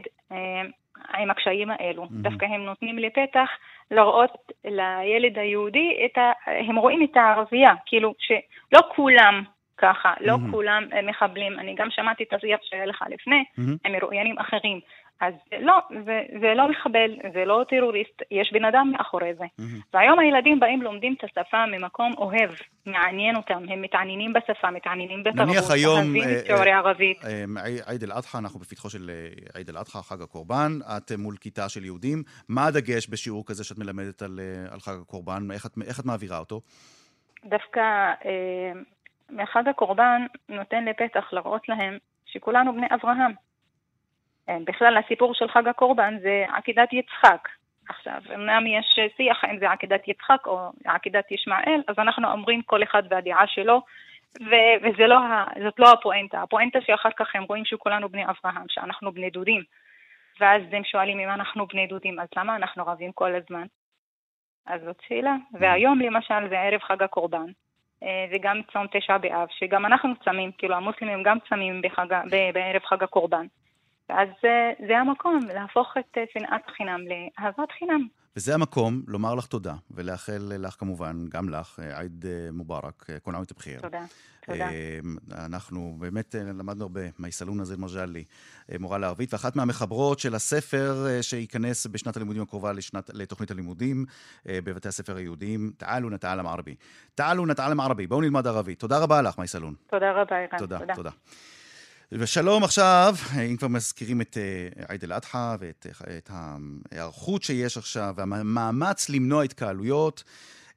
עם הקשיים האלו. Mm-hmm. דווקא הם נותנים לי פתח לראות לילד היהודי, ה... הם רואים את הערבייה, כאילו שלא כולם ככה, לא mm-hmm. כולם מחבלים. אני גם שמעתי את השיח שהיה לך לפני, mm-hmm. עם מרואיינים אחרים. אז לא, זה, זה לא מחבל, זה לא טרוריסט, יש בן אדם מאחורי זה. Mm-hmm. והיום הילדים באים לומדים את השפה ממקום אוהב, מעניין אותם, הם מתעניינים בשפה, מתעניינים בתרבות, נניח היום, אוהבים את שיעורי ערבית. אה, אה, עיד אל-אדחא, אנחנו בפתחו של עיד אל-אדחא, חג הקורבן, את מול כיתה של יהודים, מה הדגש בשיעור כזה שאת מלמדת על, על חג הקורבן, איך את, איך את מעבירה אותו? דווקא מחג הקורבן נותן לפתח להראות להם שכולנו בני אברהם. אה, בכלל הסיפור של חג הקורבן זה עקידת יצחק. עכשיו, אמנם יש שיח אם זה עקידת יצחק או עקידת ישמעאל, אז אנחנו אומרים כל אחד והדעה שלו, ו- וזאת לא, לא הפואנטה. הפואנטה שאחר כך הם רואים שכולנו בני אברהם, שאנחנו בני דודים. ואז הם שואלים אם אנחנו בני דודים, אז למה אנחנו רבים כל הזמן? אז זאת שאלה. והיום למשל זה ערב חג הקורבן, אה, וגם צום תשע באב, שגם אנחנו צמים, כאילו המוסלמים גם צמים בחג, בערב חג הקורבן. אז אה, זה המקום להפוך את אה, שנאת חינם לאהבת חינם. וזה המקום לומר לך תודה, ולאחל לך כמובן, גם לך, עיד מובארק, כל עמית בחיר. תודה. תודה. אנחנו באמת למדנו הרבה, מייסלון נזיר מג'לי, מורה לערבית, ואחת מהמחברות של הספר שייכנס בשנת הלימודים הקרובה לשנת, לתוכנית הלימודים בבתי הספר היהודיים, תעלו נתעלם ערבי. תעלו נתעלם ערבי, בואו נלמד ערבית. תודה רבה לך, מייסלון. תודה רבה, ערן. תודה, תודה. תודה. ושלום עכשיו, אם כבר מזכירים את עיד אל-אדחא ואת את ההיערכות שיש עכשיו והמאמץ למנוע התקהלויות,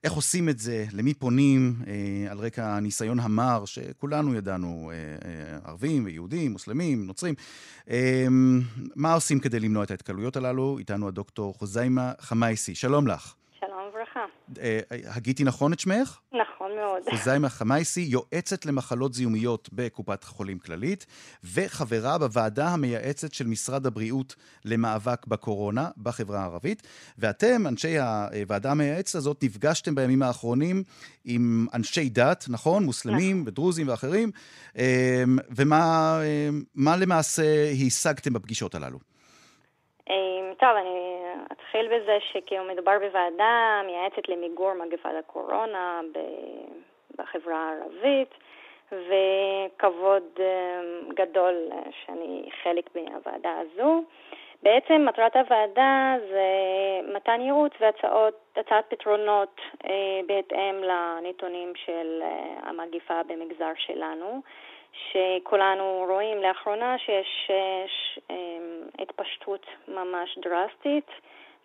איך עושים את זה, למי פונים, אה, על רקע הניסיון המר שכולנו ידענו, אה, אה, ערבים ויהודים, מוסלמים, נוצרים. אה, מה עושים כדי למנוע את ההתקהלויות הללו? איתנו הדוקטור חוזיימה חמייסי. שלום לך. וברכה. אה, הגיתי נכון את שמך? נכון מאוד. חוזיימה חמייסי, יועצת למחלות זיהומיות בקופת חולים כללית, וחברה בוועדה המייעצת של משרד הבריאות למאבק בקורונה בחברה הערבית. ואתם, אנשי הוועדה המייעצת הזאת, נפגשתם בימים האחרונים עם אנשי דת, נכון? מוסלמים נכון. ודרוזים ואחרים. אמ, ומה למעשה השגתם בפגישות הללו? טוב, אני אתחיל בזה שכאילו מדובר בוועדה מייעצת למיגור מגפת הקורונה בחברה הערבית, וכבוד אמ, גדול שאני חלק מהוועדה הזו. בעצם מטרת הוועדה זה מתן ייעוץ והצעת פתרונות אה, בהתאם לנתונים של אה, המגיפה במגזר שלנו. שכולנו רואים לאחרונה שיש אמ, התפשטות ממש דרסטית.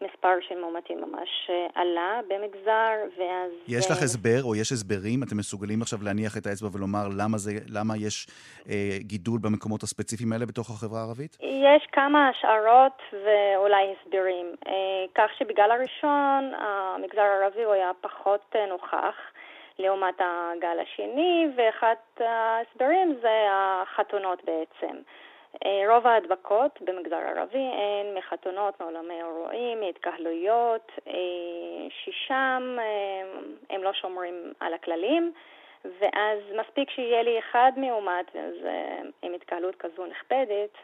מספר של מאומתים ממש אה, עלה במגזר, ואז... יש לך הסבר או יש הסברים? אתם מסוגלים עכשיו להניח את האצבע ולומר למה, זה, למה יש אה, גידול במקומות הספציפיים האלה בתוך החברה הערבית? יש כמה השערות ואולי הסברים. אה, כך שבגל הראשון המגזר הערבי הוא היה פחות אה, נוכח. לעומת הגל השני, ואחד ההסברים זה החתונות בעצם. אה, רוב ההדבקות במגזר הערבי הן מחתונות, מעולמי אירועים, מהתקהלויות, אה, ששם אה, הם לא שומרים על הכללים, ואז מספיק שיהיה לי אחד מאומת, אז עם התקהלות כזו נכבדת,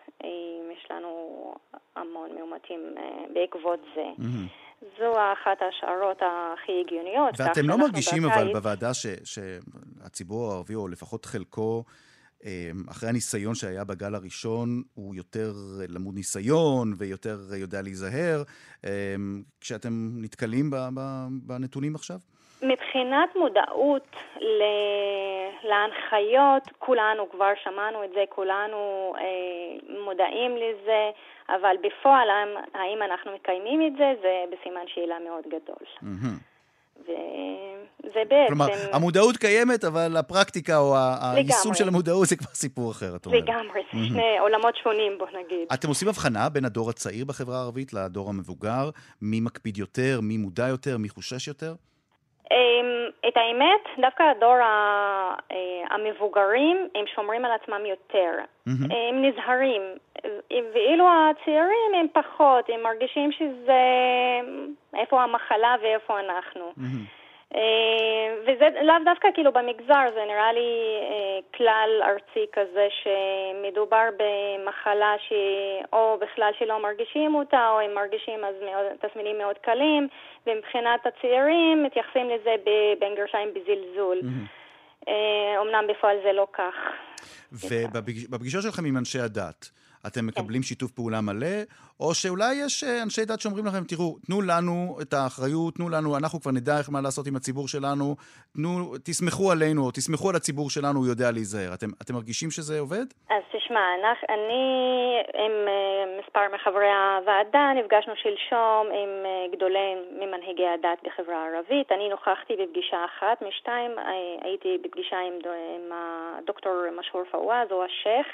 יש לנו המון מאומתים בעקבות זה. Mm-hmm. זו אחת ההשערות הכי הגיוניות. ואתם לא מרגישים. אבל בוועדה ש, שהציבור הערבי, או לפחות חלקו, אמ, אחרי הניסיון שהיה בגל הראשון, הוא יותר למוד ניסיון ויותר יודע להיזהר, אמ, כשאתם נתקלים בנתונים עכשיו? מבחינת מודעות להנחיות, כולנו כבר שמענו את זה, כולנו אה, מודעים לזה, אבל בפועל, האם אנחנו מקיימים את זה, זה בסימן שאלה מאוד גדול. וזה בעצם... כלומר, המודעות קיימת, אבל הפרקטיקה או היישום של המודעות זה כבר סיפור אחר, את אומרת. לגמרי, זה שני עולמות שונים, בוא נגיד. אתם עושים הבחנה בין הדור הצעיר בחברה הערבית לדור המבוגר? מי מקפיד יותר, מי מודע יותר, מי חושש יותר? אמ, את האמת, דווקא הדור אה, המבוגרים, הם שומרים על עצמם יותר. הם נזהרים. ואילו הצעירים הם פחות, הם מרגישים שזה... איפה המחלה ואיפה אנחנו. אה, וזה לאו דווקא כאילו במגזר, זה נראה לי אה, כלל ארצי כזה שמדובר במחלה שאו בכלל שלא מרגישים אותה, או הם מרגישים אז מאוד, תסמינים מאוד קלים, ומבחינת הצעירים מתייחסים לזה בין גרשיים בזלזול. אומנם בפועל זה לא כך. ובפגישות שלכם עם אנשי הדת, אתם מקבלים כן. שיתוף פעולה מלא, או שאולי יש אה, אנשי דת שאומרים לכם, תראו, תנו לנו את האחריות, תנו לנו, אנחנו כבר נדע איך מה לעשות עם הציבור שלנו, תנו, תסמכו עלינו, או תסמכו על הציבור שלנו, הוא יודע להיזהר. אתם, אתם מרגישים שזה עובד? אז תשמע, אני עם אה, מספר מחברי הוועדה נפגשנו שלשום עם אה, גדולי ממנהיגי הדת בחברה הערבית. אני נוכחתי בפגישה אחת משתיים, הייתי בפגישה עם, עם הדוקטור משהור פוואז, או השייח'.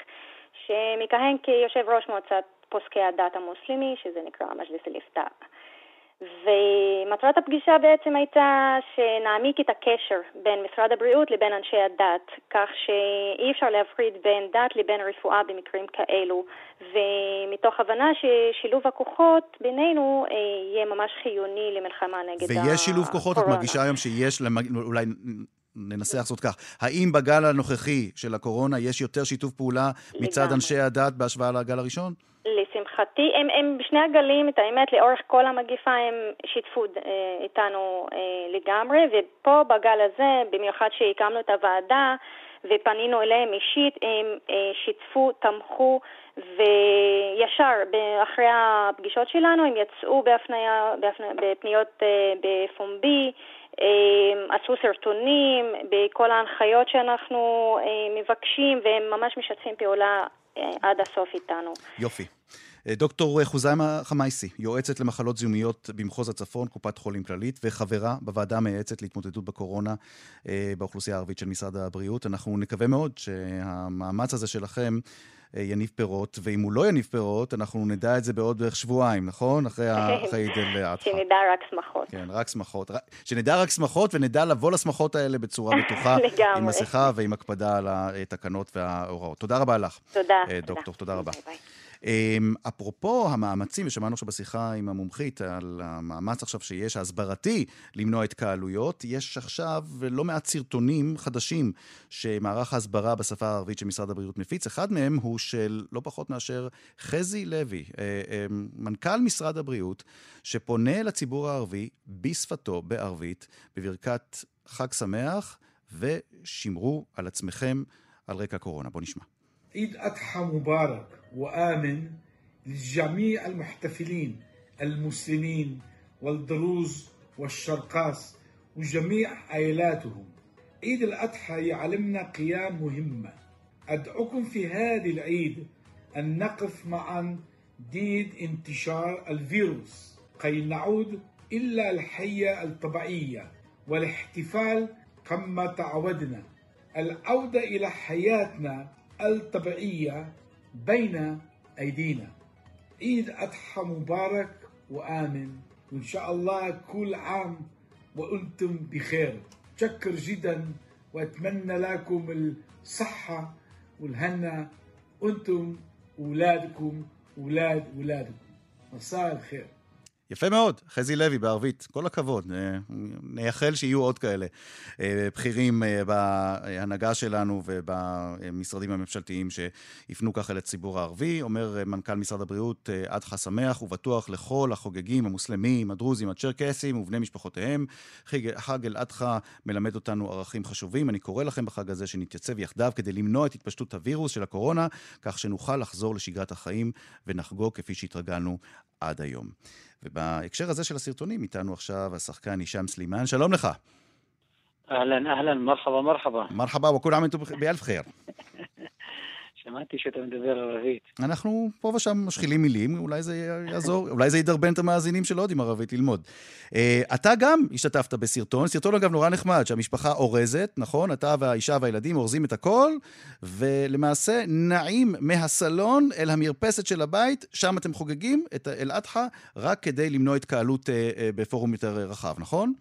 שמכהן כיושב ראש מועצת פוסקי הדת המוסלמי, שזה נקרא מג'לס אל-איפתא. ומטרת הפגישה בעצם הייתה שנעמיק את הקשר בין משרד הבריאות לבין אנשי הדת, כך שאי אפשר להפריד בין דת לבין רפואה במקרים כאלו, ומתוך הבנה ששילוב הכוחות בינינו אה, יהיה ממש חיוני למלחמה נגד הקורונה. ויש שילוב כוחות? את מרגישה היום שיש, אולי ננסח זאת כך, האם בגל הנוכחי של הקורונה יש יותר שיתוף פעולה מצד לגמרי. אנשי הדת בהשוואה לגל הראשון? לשמחתי, הם, הם בשני הגלים, את האמת, לאורך כל המגיפה הם שיתפו אה, איתנו אה, לגמרי, ופה בגל הזה, במיוחד שהקמנו את הוועדה ופנינו אליהם אישית, הם אה, שיתפו, תמכו, וישר אחרי הפגישות שלנו הם יצאו בהפניה, בהפניה, בפניות אה, בפומבי, עשו סרטונים בכל ההנחיות שאנחנו אה, מבקשים, והם ממש משתפים פעולה אה, עד הסוף איתנו. יופי. דוקטור חוזיימה חמייסי, יועצת למחלות זיהומיות במחוז הצפון, קופת חולים כללית, וחברה בוועדה המייעצת להתמודדות בקורונה באוכלוסייה הערבית של משרד הבריאות. אנחנו נקווה מאוד שהמאמץ הזה שלכם יניב פירות, ואם הוא לא יניב פירות, אנחנו נדע את זה בעוד בערך שבועיים, נכון? אחרי עיד אל-אדחא. שנדע רק שמחות. כן, רק שמחות. שנדע רק שמחות ונדע לבוא לשמחות האלה בצורה בטוחה. לגמרי. עם מסכה ועם הקפדה על התקנות וההוראות. תודה רבה לך. תודה. דוקטור, תודה רבה. ביי. אמ, אפרופו המאמצים, ושמענו עכשיו בשיחה עם המומחית על המאמץ עכשיו שיש, ההסברתי, למנוע התקהלויות, יש עכשיו לא מעט סרטונים חדשים שמערך ההסברה בשפה הערבית של משרד הבריאות מפיץ. אחד מהם הוא של לא פחות מאשר חזי לוי, אה, אה, מנכ"ל משרד הבריאות, שפונה לציבור הערבי בשפתו, בערבית, בברכת חג שמח ושמרו על עצמכם על רקע קורונה. בואו נשמע. עיד אדחה מובארק. وآمن لجميع المحتفلين المسلمين والدروز والشرقاس وجميع عائلاتهم. عيد الأضحى يعلمنا قيام مهمة. أدعوكم في هذه العيد أن نقف معا ضد انتشار الفيروس. كي نعود إلى الحياة الطبيعية والاحتفال كما تعودنا. العودة إلى حياتنا الطبيعية بين أيدينا. عيد أضحى مبارك وآمن. وإن شاء الله كل عام وأنتم بخير. شكر جدا وأتمنى لكم الصحة والهنا أنتم أولادكم أولاد أولادكم. مساء الخير. יפה מאוד, חזי לוי בערבית, כל הכבוד. אה, נייחל שיהיו עוד כאלה אה, בכירים אה, בהנהגה שלנו ובמשרדים הממשלתיים שיפנו ככה לציבור הערבי. אומר מנכ"ל משרד הבריאות, עד שמח ובטוח לכל החוגגים, המוסלמים, הדרוזים, הצ'רקסים ובני משפחותיהם. חג אל-אדחא מלמד אותנו ערכים חשובים. אני קורא לכם בחג הזה שנתייצב יחדיו כדי למנוע את התפשטות הווירוס של הקורונה, כך שנוכל לחזור לשגרת החיים ונחגוג כפי שהתרגלנו עד היום. ובהקשר הזה של הסרטונים, איתנו עכשיו השחקן הישאם סלימאן, שלום לך. אהלן, אהלן, מרחבה, מרחבה. מרחבה, וכול עאם אנתום באלף חיר. שמעתי שאתה מדבר ערבית. אנחנו פה ושם משחילים מילים, אולי זה יעזור, אולי זה ידרבן את המאזינים שלא יודעים ערבית ללמוד. Uh, אתה גם השתתפת בסרטון, סרטון אגב נורא נחמד, שהמשפחה אורזת, נכון? אתה והאישה והילדים אורזים את הכל, ולמעשה נעים מהסלון אל המרפסת של הבית, שם אתם חוגגים את אל-אדחא, רק כדי למנוע התקהלות uh, uh, בפורום יותר רחב, נכון?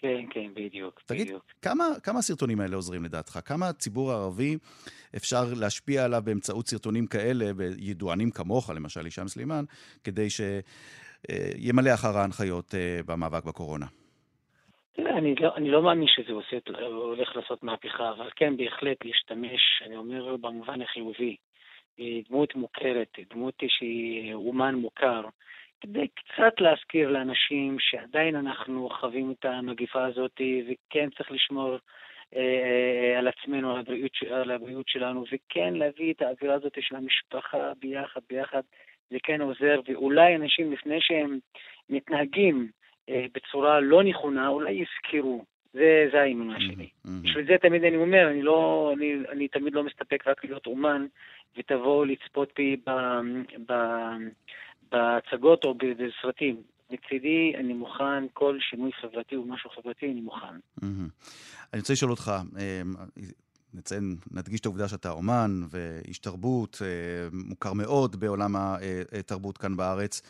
כן, כן, בדיוק. תגיד, בדיוק. כמה, כמה הסרטונים האלה עוזרים לדעתך? כמה הציבור הערבי אפשר להשפיע עליו באמצעות סרטונים כאלה, וידוענים כמוך, למשל הישאם סלימאן, כדי שימלא אחר ההנחיות במאבק בקורונה? אני לא, אני לא מאמין שזה עושה, הולך לעשות מהפכה, אבל כן, בהחלט להשתמש, אני אומר במובן החיובי, דמות מוכרת, דמות שהיא אומן מוכר, כדי קצת להזכיר לאנשים שעדיין אנחנו חווים את המגיפה הזאת, וכן צריך לשמור אה, על עצמנו, על הבריאות, על הבריאות שלנו, וכן להביא את האווירה הזאת של המשפחה ביחד, ביחד, זה כן עוזר, ואולי אנשים לפני שהם מתנהגים אה, בצורה לא נכונה, אולי יזכרו. זה, זה האמונה mm-hmm, שלי. Mm-hmm. בשביל זה תמיד אני אומר, אני, לא, אני, אני תמיד לא מסתפק רק להיות אומן, ותבואו לצפות בי ב, ב, בהצגות או בסרטים. מצידי, אני מוכן, כל שינוי חברתי או משהו חברתי, אני מוכן. אני רוצה לשאול אותך, אה, נציין, נדגיש את העובדה שאתה אומן ואיש תרבות, אה, מוכר מאוד בעולם התרבות כאן בארץ,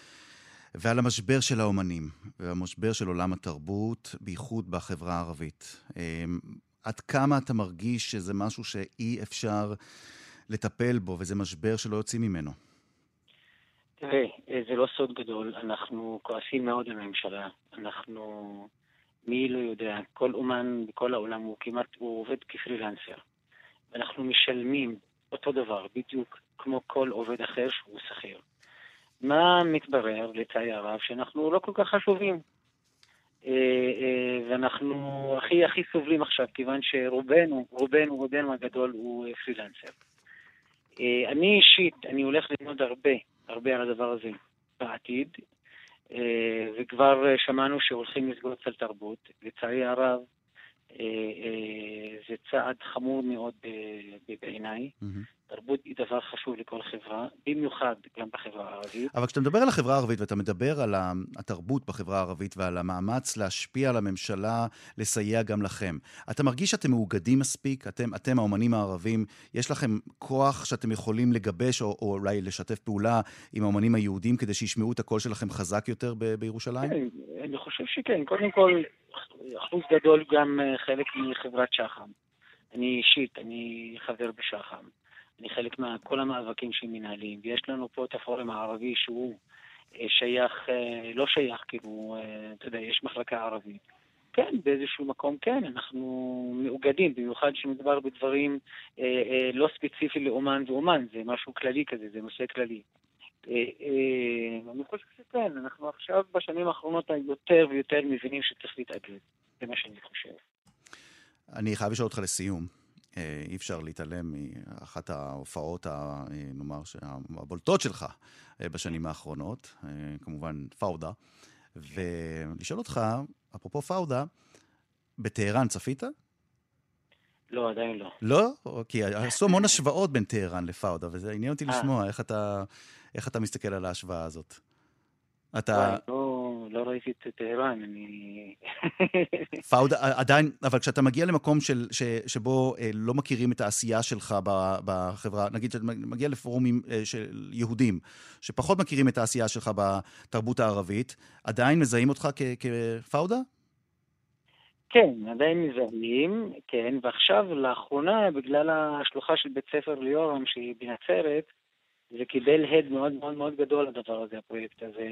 ועל המשבר של האומנים, והמשבר של עולם התרבות, בייחוד בחברה הערבית. אה, עד כמה אתה מרגיש שזה משהו שאי אפשר לטפל בו, וזה משבר שלא יוצאים ממנו? תראה, זה לא סוד גדול, אנחנו כועסים מאוד על הממשלה. אנחנו, מי לא יודע, כל אומן בכל העולם הוא כמעט, הוא עובד כפרילנסר. ואנחנו משלמים אותו דבר, בדיוק כמו כל עובד אחר שהוא שכיר. מה מתברר, לצערי הרב, שאנחנו לא כל כך חשובים. אה, אה, ואנחנו הכי הכי סובלים עכשיו, כיוון שרובנו, רובנו, רובנו הגדול הוא פרילנסר. אה, אני אישית, אני הולך ללמוד הרבה הרבה על הדבר הזה בעתיד, אה, וכבר שמענו שהולכים לסגור סל תרבות. לצערי הרב, אה, אה, זה צעד חמור מאוד בעיניי. תרבות היא דבר חשוב לכל חברה, במיוחד גם בחברה הערבית. אבל כשאתה מדבר על החברה הערבית ואתה מדבר על התרבות בחברה הערבית ועל המאמץ להשפיע על הממשלה, לסייע גם לכם, אתה מרגיש שאתם מאוגדים מספיק? אתם, אתם האומנים הערבים, יש לכם כוח שאתם יכולים לגבש או, או אולי לשתף פעולה עם האומנים היהודים כדי שישמעו את הקול שלכם חזק יותר ב- בירושלים? כן, אני חושב שכן. קודם כל, אחוז גדול גם אה, חלק מחברת שח"ם. אני אישית, אני חבר בשח"ם. אני חלק מכל המאבקים שמנהלים, ויש לנו פה את הפורום הערבי שהוא אה, שייך, אה, לא שייך, כאילו, אתה יודע, יש מחלקה ערבית. כן, באיזשהו מקום כן, אנחנו מאוגדים, במיוחד כשמדובר בדברים אה, אה, לא ספציפיים לאומן ואומן, זה משהו כללי כזה, זה נושא כללי. אה, אה, אני חושב שכן, אנחנו עכשיו בשנים האחרונות יותר ויותר מבינים שצריך להתאגד, זה מה שאני חושב. אני חייב לשאול אותך לסיום. אה, אי אפשר להתעלם מאחת ההופעות, ה, נאמר, הבולטות שלך בשנים האחרונות, כמובן פאודה, ולשאול אותך, אפרופו פאודה, בטהרן צפית? לא, עדיין לא. לא? כי עשו המון השוואות בין טהרן לפאודה, וזה עניין אותי לשמוע איך אתה, איך אתה מסתכל על ההשוואה הזאת. אתה... לא, לא ראיתי את טהרן, אני... פאודה, עדיין, אבל כשאתה מגיע למקום של, ש, שבו אה, לא מכירים את העשייה שלך בחברה, נגיד שאתה מגיע לפורומים אה, של יהודים, שפחות מכירים את העשייה שלך בתרבות הערבית, עדיין מזהים אותך כפאודה? כן, עדיין מזהים, כן, ועכשיו, לאחרונה, בגלל השלוחה של בית ספר ליאורם, שהיא בנצרת, זה קיבל הד מאוד מאוד מאוד גדול הדבר הזה, הפרויקט הזה.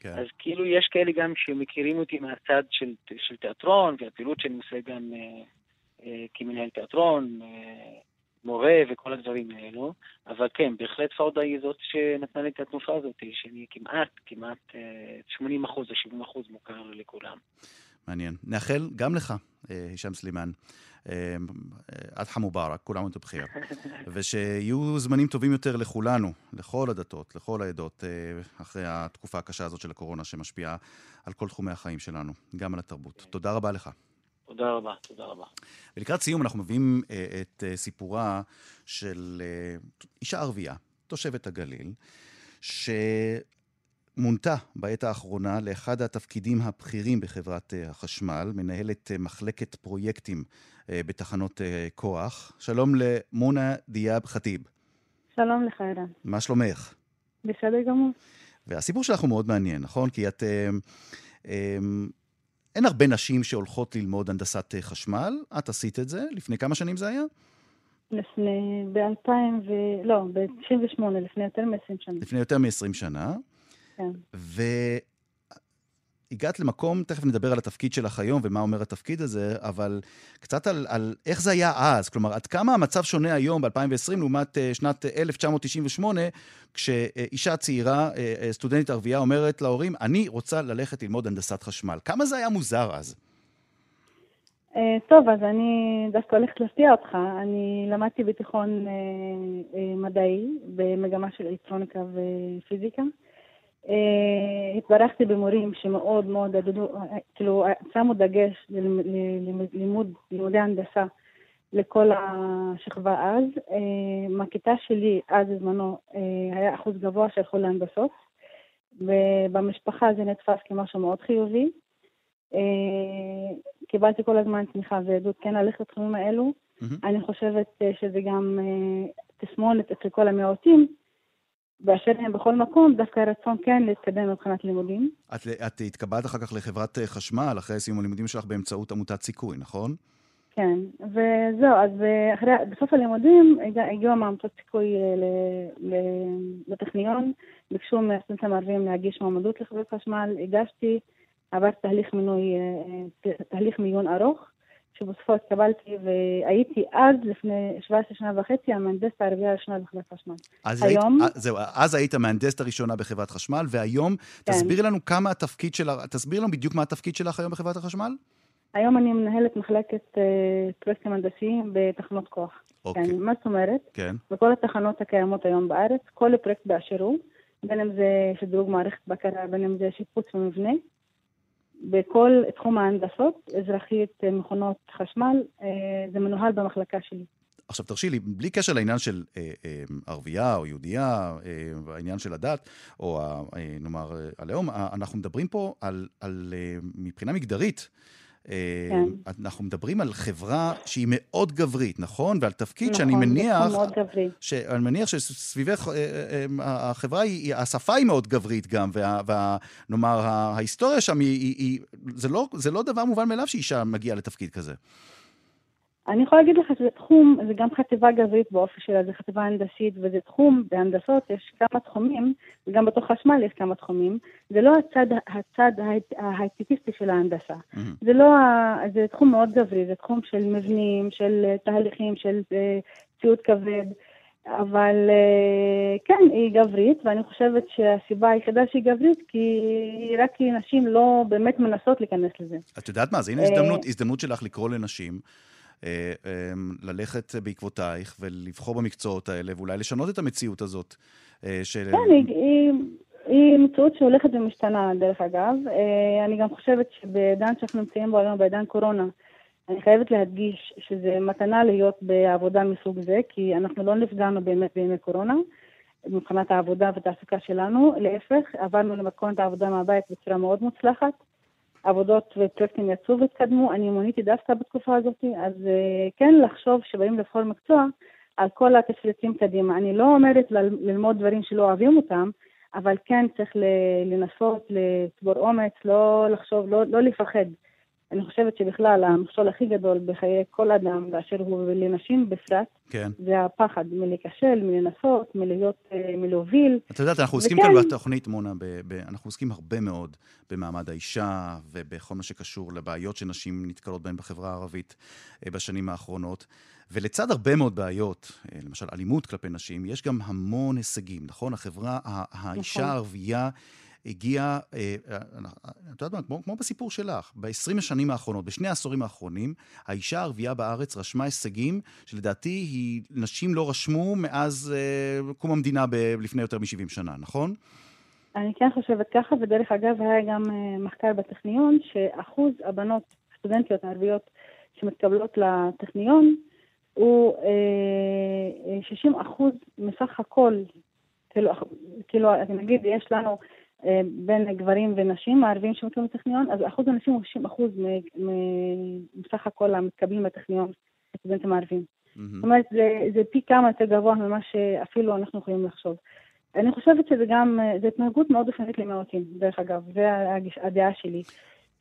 כן. אז כאילו יש כאלה גם שמכירים אותי מהצד של, של תיאטרון, והפעילות שאני עושה גם אה, אה, כמנהל תיאטרון, אה, מורה וכל הדברים האלו. אבל כן, בהחלט פאודה היא זאת שנתנה לי את התנופה הזאת, שאני כמעט, כמעט אה, 80 אחוז או 70 אחוז מוכר לכולם. מעניין. נאחל גם לך, אה, הישאם סלימאן. אדחה מובארק, כול עמוד בחיר. ושיהיו זמנים טובים יותר לכולנו, לכל הדתות, לכל העדות, אה, אחרי התקופה הקשה הזאת של הקורונה שמשפיעה על כל תחומי החיים שלנו, גם על התרבות. תודה רבה לך. תודה רבה, תודה רבה. ולקראת סיום אנחנו מביאים אה, את סיפורה של אישה ערבייה, תושבת הגליל, ש... מונתה בעת האחרונה לאחד התפקידים הבכירים בחברת אה, החשמל, מנהלת אה, מחלקת פרויקטים אה, בתחנות כוח. שלום למונה דיאב ח'טיב. שלום לך, ערן. מה שלומך? בסדר גמור. והסיפור שלך הוא מאוד מעניין, נכון? כי את... אין הרבה נשים שהולכות ללמוד הנדסת חשמל. את עשית את זה. לפני כמה שנים זה היה? לפני, ב-2000 ו... לא, ב-98, לפני יותר מ-20 שנה. לפני יותר מ-20 שנה. כן. והגעת למקום, תכף נדבר על התפקיד שלך היום ומה אומר התפקיד הזה, אבל קצת על, על איך זה היה אז. כלומר, עד כמה המצב שונה היום, ב-2020, לעומת uh, שנת 1998, כשאישה צעירה, uh, סטודנטית ערבייה, אומרת להורים, אני רוצה ללכת ללמוד הנדסת חשמל. כמה זה היה מוזר אז? טוב, אז אני דווקא הולכת להפתיע אותך. אני למדתי בתיכון מדעי, במגמה של אלקטרוניקה ופיזיקה. אה, התברכתי במורים שמאוד מאוד עדדו, כאילו שמו דגש ללימוד, לימודי הנדסה לכל השכבה אז. מהכיתה אה, שלי אז בזמנו אה, היה אחוז גבוה שהלכו להנדסות, ובמשפחה זה נתפס כמשהו מאוד חיובי. קיבלתי כל הזמן תמיכה ועדות כן ללכת לתחומים האלו. Mm-hmm. אני חושבת שזה גם תסמונת אצל כל המיעוטים. באשר הם בכל מקום, דווקא הרצון כן להתקדם מבחינת לימודים. את, את התקבלת אחר כך לחברת אה, חשמל, אחרי סיום הלימודים שלך באמצעות עמותת סיכוי, נכון? כן, וזהו, אז אה, אחרי, בסוף הלימודים הגיעו מעמותות סיכוי אה, לטכניון, ביקשו מהסטודנטים הערבים להגיש מועמדות לחברת חשמל, הגשתי, עברתי תהליך מינוי, תהליך מיון ארוך, שבסופו התקבלתי והייתי אז, לפני 17 שנה וחצי, המהנדסת הערבייה הראשונה בחברת חשמל. אז היום... היית, זהו, אז היית המהנדסת הראשונה בחברת חשמל, והיום, כן. תסבירי לנו כמה התפקיד שלך, תסבירי לנו בדיוק מה התפקיד שלך היום בחברת החשמל. היום אני מנהלת מחלקת uh, פרויקטים הנדסיים בתחנות כוח. אוקיי. כן, מה זאת אומרת? כן. בכל התחנות הקיימות היום בארץ, כל פרויקט באשר הוא, בין אם זה שדרוג מערכת בקרה, בין אם זה שיפוץ במבנה, בכל תחום ההנדסות, אזרחית, מכונות חשמל, זה מנוהל במחלקה שלי. עכשיו תרשי לי, בלי קשר לעניין של אה, אה, ערבייה או יהודייה, אה, העניין של הדת, או ה, אה, נאמר אה, הלאום, אה, אנחנו מדברים פה על, על אה, מבחינה מגדרית. אה, כן. אנחנו מדברים על חברה שהיא מאוד גברית, נכון? ועל תפקיד נכון, שאני מניח... נכון, מאוד גברי. שאני מניח שסביבך, אה, החברה היא, השפה היא מאוד גברית גם, ונאמר, ההיסטוריה שם היא, היא, היא זה, לא, זה לא דבר מובן מאליו שאישה מגיעה לתפקיד כזה. אני יכולה להגיד לך שזה תחום, זה גם חטיבה גברית באופי שלה, זה חטיבה הנדסית, וזה תחום, בהנדסות יש כמה תחומים, וגם בתוך חשמל יש כמה תחומים. זה לא הצד, הצד ההייטקיסטי של ההנדסה. Mm-hmm. זה לא, זה תחום מאוד גברי, זה תחום של מבנים, של תהליכים, של אה, ציוד כבד. אבל אה, כן, היא גברית, ואני חושבת שהסיבה היחידה שהיא גברית, כי רק כי נשים לא באמת מנסות להיכנס לזה. את יודעת מה, אז הנה הזדמנות, הזדמנות שלך לקרוא לנשים. אה, אמ, ללכת בעקבותייך ולבחור במקצועות האלה, ואולי לשנות את המציאות הזאת. אה, של... כן, היא, היא, מציאות שהולכת ומשתנה, דרך אגב. אה, אני גם חושבת שבעידן שאנחנו נמצאים בו היום, בעידן קורונה, אני חייבת להדגיש שזה מתנה להיות בעבודה מסוג זה, כי אנחנו לא נפגענו באמת בימי קורונה. מבחינת העבודה והתעסוקה שלנו, להפך, עברנו למתכונת העבודה מהבית בצורה מאוד מוצלחת. עבודות ופרויקטים יצאו והתקדמו, אני מוניתי דווקא בתקופה הזאת, אז אה, כן לחשוב שבאים לבחור מקצוע על כל התפריטים קדימה. אני לא אומרת ללמוד דברים שלא אוהבים אותם, אבל כן צריך לנסות לצבור אומץ, לא לחשוב, לא, לא לפחד. אני חושבת שבכלל המכשול הכי גדול בחיי כל אדם באשר הוא ולנשים בפרט, כן. זה הפחד מלהיכשל, מלנסות, מלהיות, אה, מלהוביל. את יודעת, אנחנו עוסקים וכן... כאן בתוכנית, מונה, ב- ב- אנחנו עוסקים הרבה מאוד במעמד האישה ובכל מה שקשור לבעיות שנשים נתקלות בהן בחברה הערבית אה, בשנים האחרונות. ולצד הרבה מאוד בעיות, אה, למשל אלימות כלפי נשים, יש גם המון הישגים, נכון? החברה, האישה נכון. הערבייה... הגיע, אה, אה, את יודעת מה, כמו, כמו בסיפור שלך, ב-20 השנים האחרונות, בשני העשורים האחרונים, האישה הערבייה בארץ רשמה הישגים שלדעתי היא, נשים לא רשמו מאז אה, קום המדינה ב- לפני יותר מ-70 שנה, נכון? אני כן חושבת ככה, ודרך אגב היה גם מחקר בטכניון, שאחוז הבנות, סטודנטיות ערביות שמתקבלות לטכניון, הוא 60 אחוז מסך הכל, כאילו, כאילו, נגיד, יש לנו אה, בין גברים ונשים הערבים שמתקבלים לטכניון, אז אחוז הנשים הוא 60 אחוז מסך הכל המתקבלים לטכניון, הסטודנטים הערבים. זאת אומרת, זה, זה פי כמה יותר גבוה ממה שאפילו אנחנו יכולים לחשוב. אני חושבת שזה גם, זה התנהגות מאוד אופנית למיעוטים, דרך אגב, זה הדעה שלי.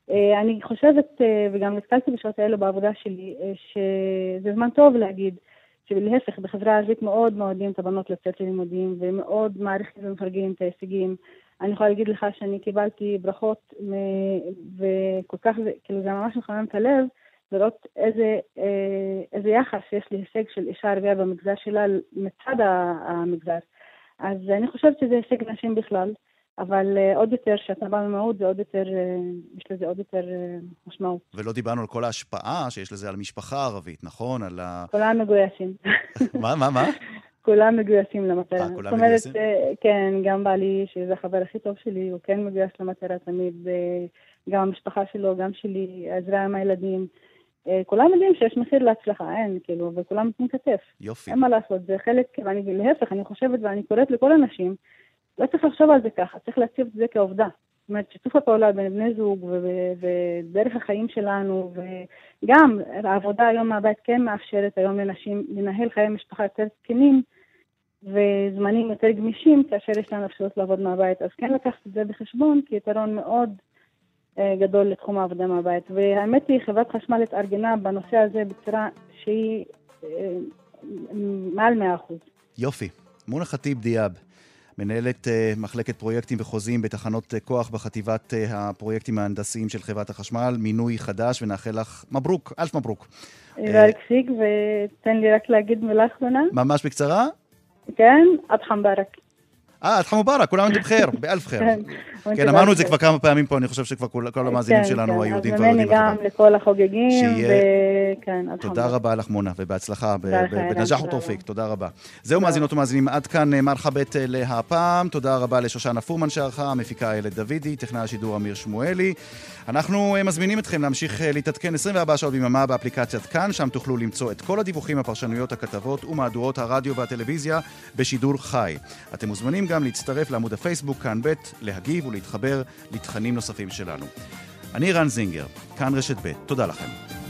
אה, אני חושבת, אה, וגם נתקלתי בשעות האלו בעבודה שלי, שזה זמן טוב להגיד, שלהפך, בחברה הערבית מאוד מעודדים את הבנות לצאת ללימודים, ומאוד מעריכים ומפרגנים את ההישגים. אני יכולה להגיד לך שאני קיבלתי ברכות, וכל כך, כאילו זה ממש מחמם את הלב, לראות איזה, אה, איזה יחס יש להישג של אישה ערבייה במגזר שלה מצד המגזר. אז אני חושבת שזה הישג נשים בכלל, אבל אה, עוד יותר, כשאתה בא ממיעוט, זה עוד יותר, אה, יש לזה עוד יותר משמעות. ולא דיברנו על כל ההשפעה שיש לזה על המשפחה הערבית, נכון? על ה... כולם מגויסים. מה, מה, מה? כולם מגויסים למטרה. אה, כולם מגויסים? זאת אומרת, כן, גם בעלי, שזה החבר הכי טוב שלי, הוא כן מגויס למטרה תמיד, אה, גם המשפחה שלו, גם שלי, עזרה עם הילדים. אה, כולם יודעים שיש מחיר להצלחה, אין, כאילו, וכולם נותנים כתף. יופי. אין מה לעשות, זה חלק, ואני, להפך, אני חושבת ואני קוראת לכל הנשים, לא צריך לחשוב על זה ככה, צריך להציב את זה כעובדה. אומרת, שיתוף הפעולה בין בני זוג ודרך החיים שלנו, וגם העבודה היום מהבית כן מאפשרת היום לנשים לנהל חיי משפחה יותר תקינים וזמנים יותר גמישים כאשר יש לנו אפשרות לעבוד מהבית. אז כן לקחת את זה בחשבון כיתרון מאוד אה, גדול לתחום העבודה מהבית. והאמת היא, חברת חשמל התארגנה בנושא הזה בצורה שהיא אה, מעל 100%. יופי. מונה ח'טיב דיאב. מנהלת uh, מחלקת פרויקטים וחוזים בתחנות uh, כוח בחטיבת uh, הפרויקטים ההנדסיים של חברת החשמל, מינוי חדש, ונאחל לך מברוק, אלף מברוק. פיק, ותן לי רק להגיד מילה אחרונה. ממש בקצרה? כן, אדחם ברק. אה, עד מובארק, כולם ענתום בחיר, באלף חיר. כן, אמרנו את זה כבר כמה פעמים פה, אני חושב שכבר כל המאזינים שלנו, היהודים כבר יודעים אז גם לכל החוגגים, וכן, תודה רבה לך, מונה, ובהצלחה, בנג'אח ותורפיק, תודה רבה. זהו, מאזינות ומאזינים, עד כאן מרחבת להפעם. תודה רבה לשושנה פורמן שערכה, המפיקה איילת דוידי, טכנאי השידור אמיר שמואלי. אנחנו מזמינים אתכם להמשיך להתעדכן 24 שעות ביממה באפליקציית כאן, שם תוכלו למצוא את כל הדיווחים, הפרשנויות, הכתבות ומהדורות הרדיו והטלוויזיה בשידור חי. אתם מוזמנים גם להצטרף לעמוד הפייסבוק כאן ב', להגיב ולהתחבר לתכנים נוספים שלנו. אני רן זינגר, כאן רשת ב', תודה לכם.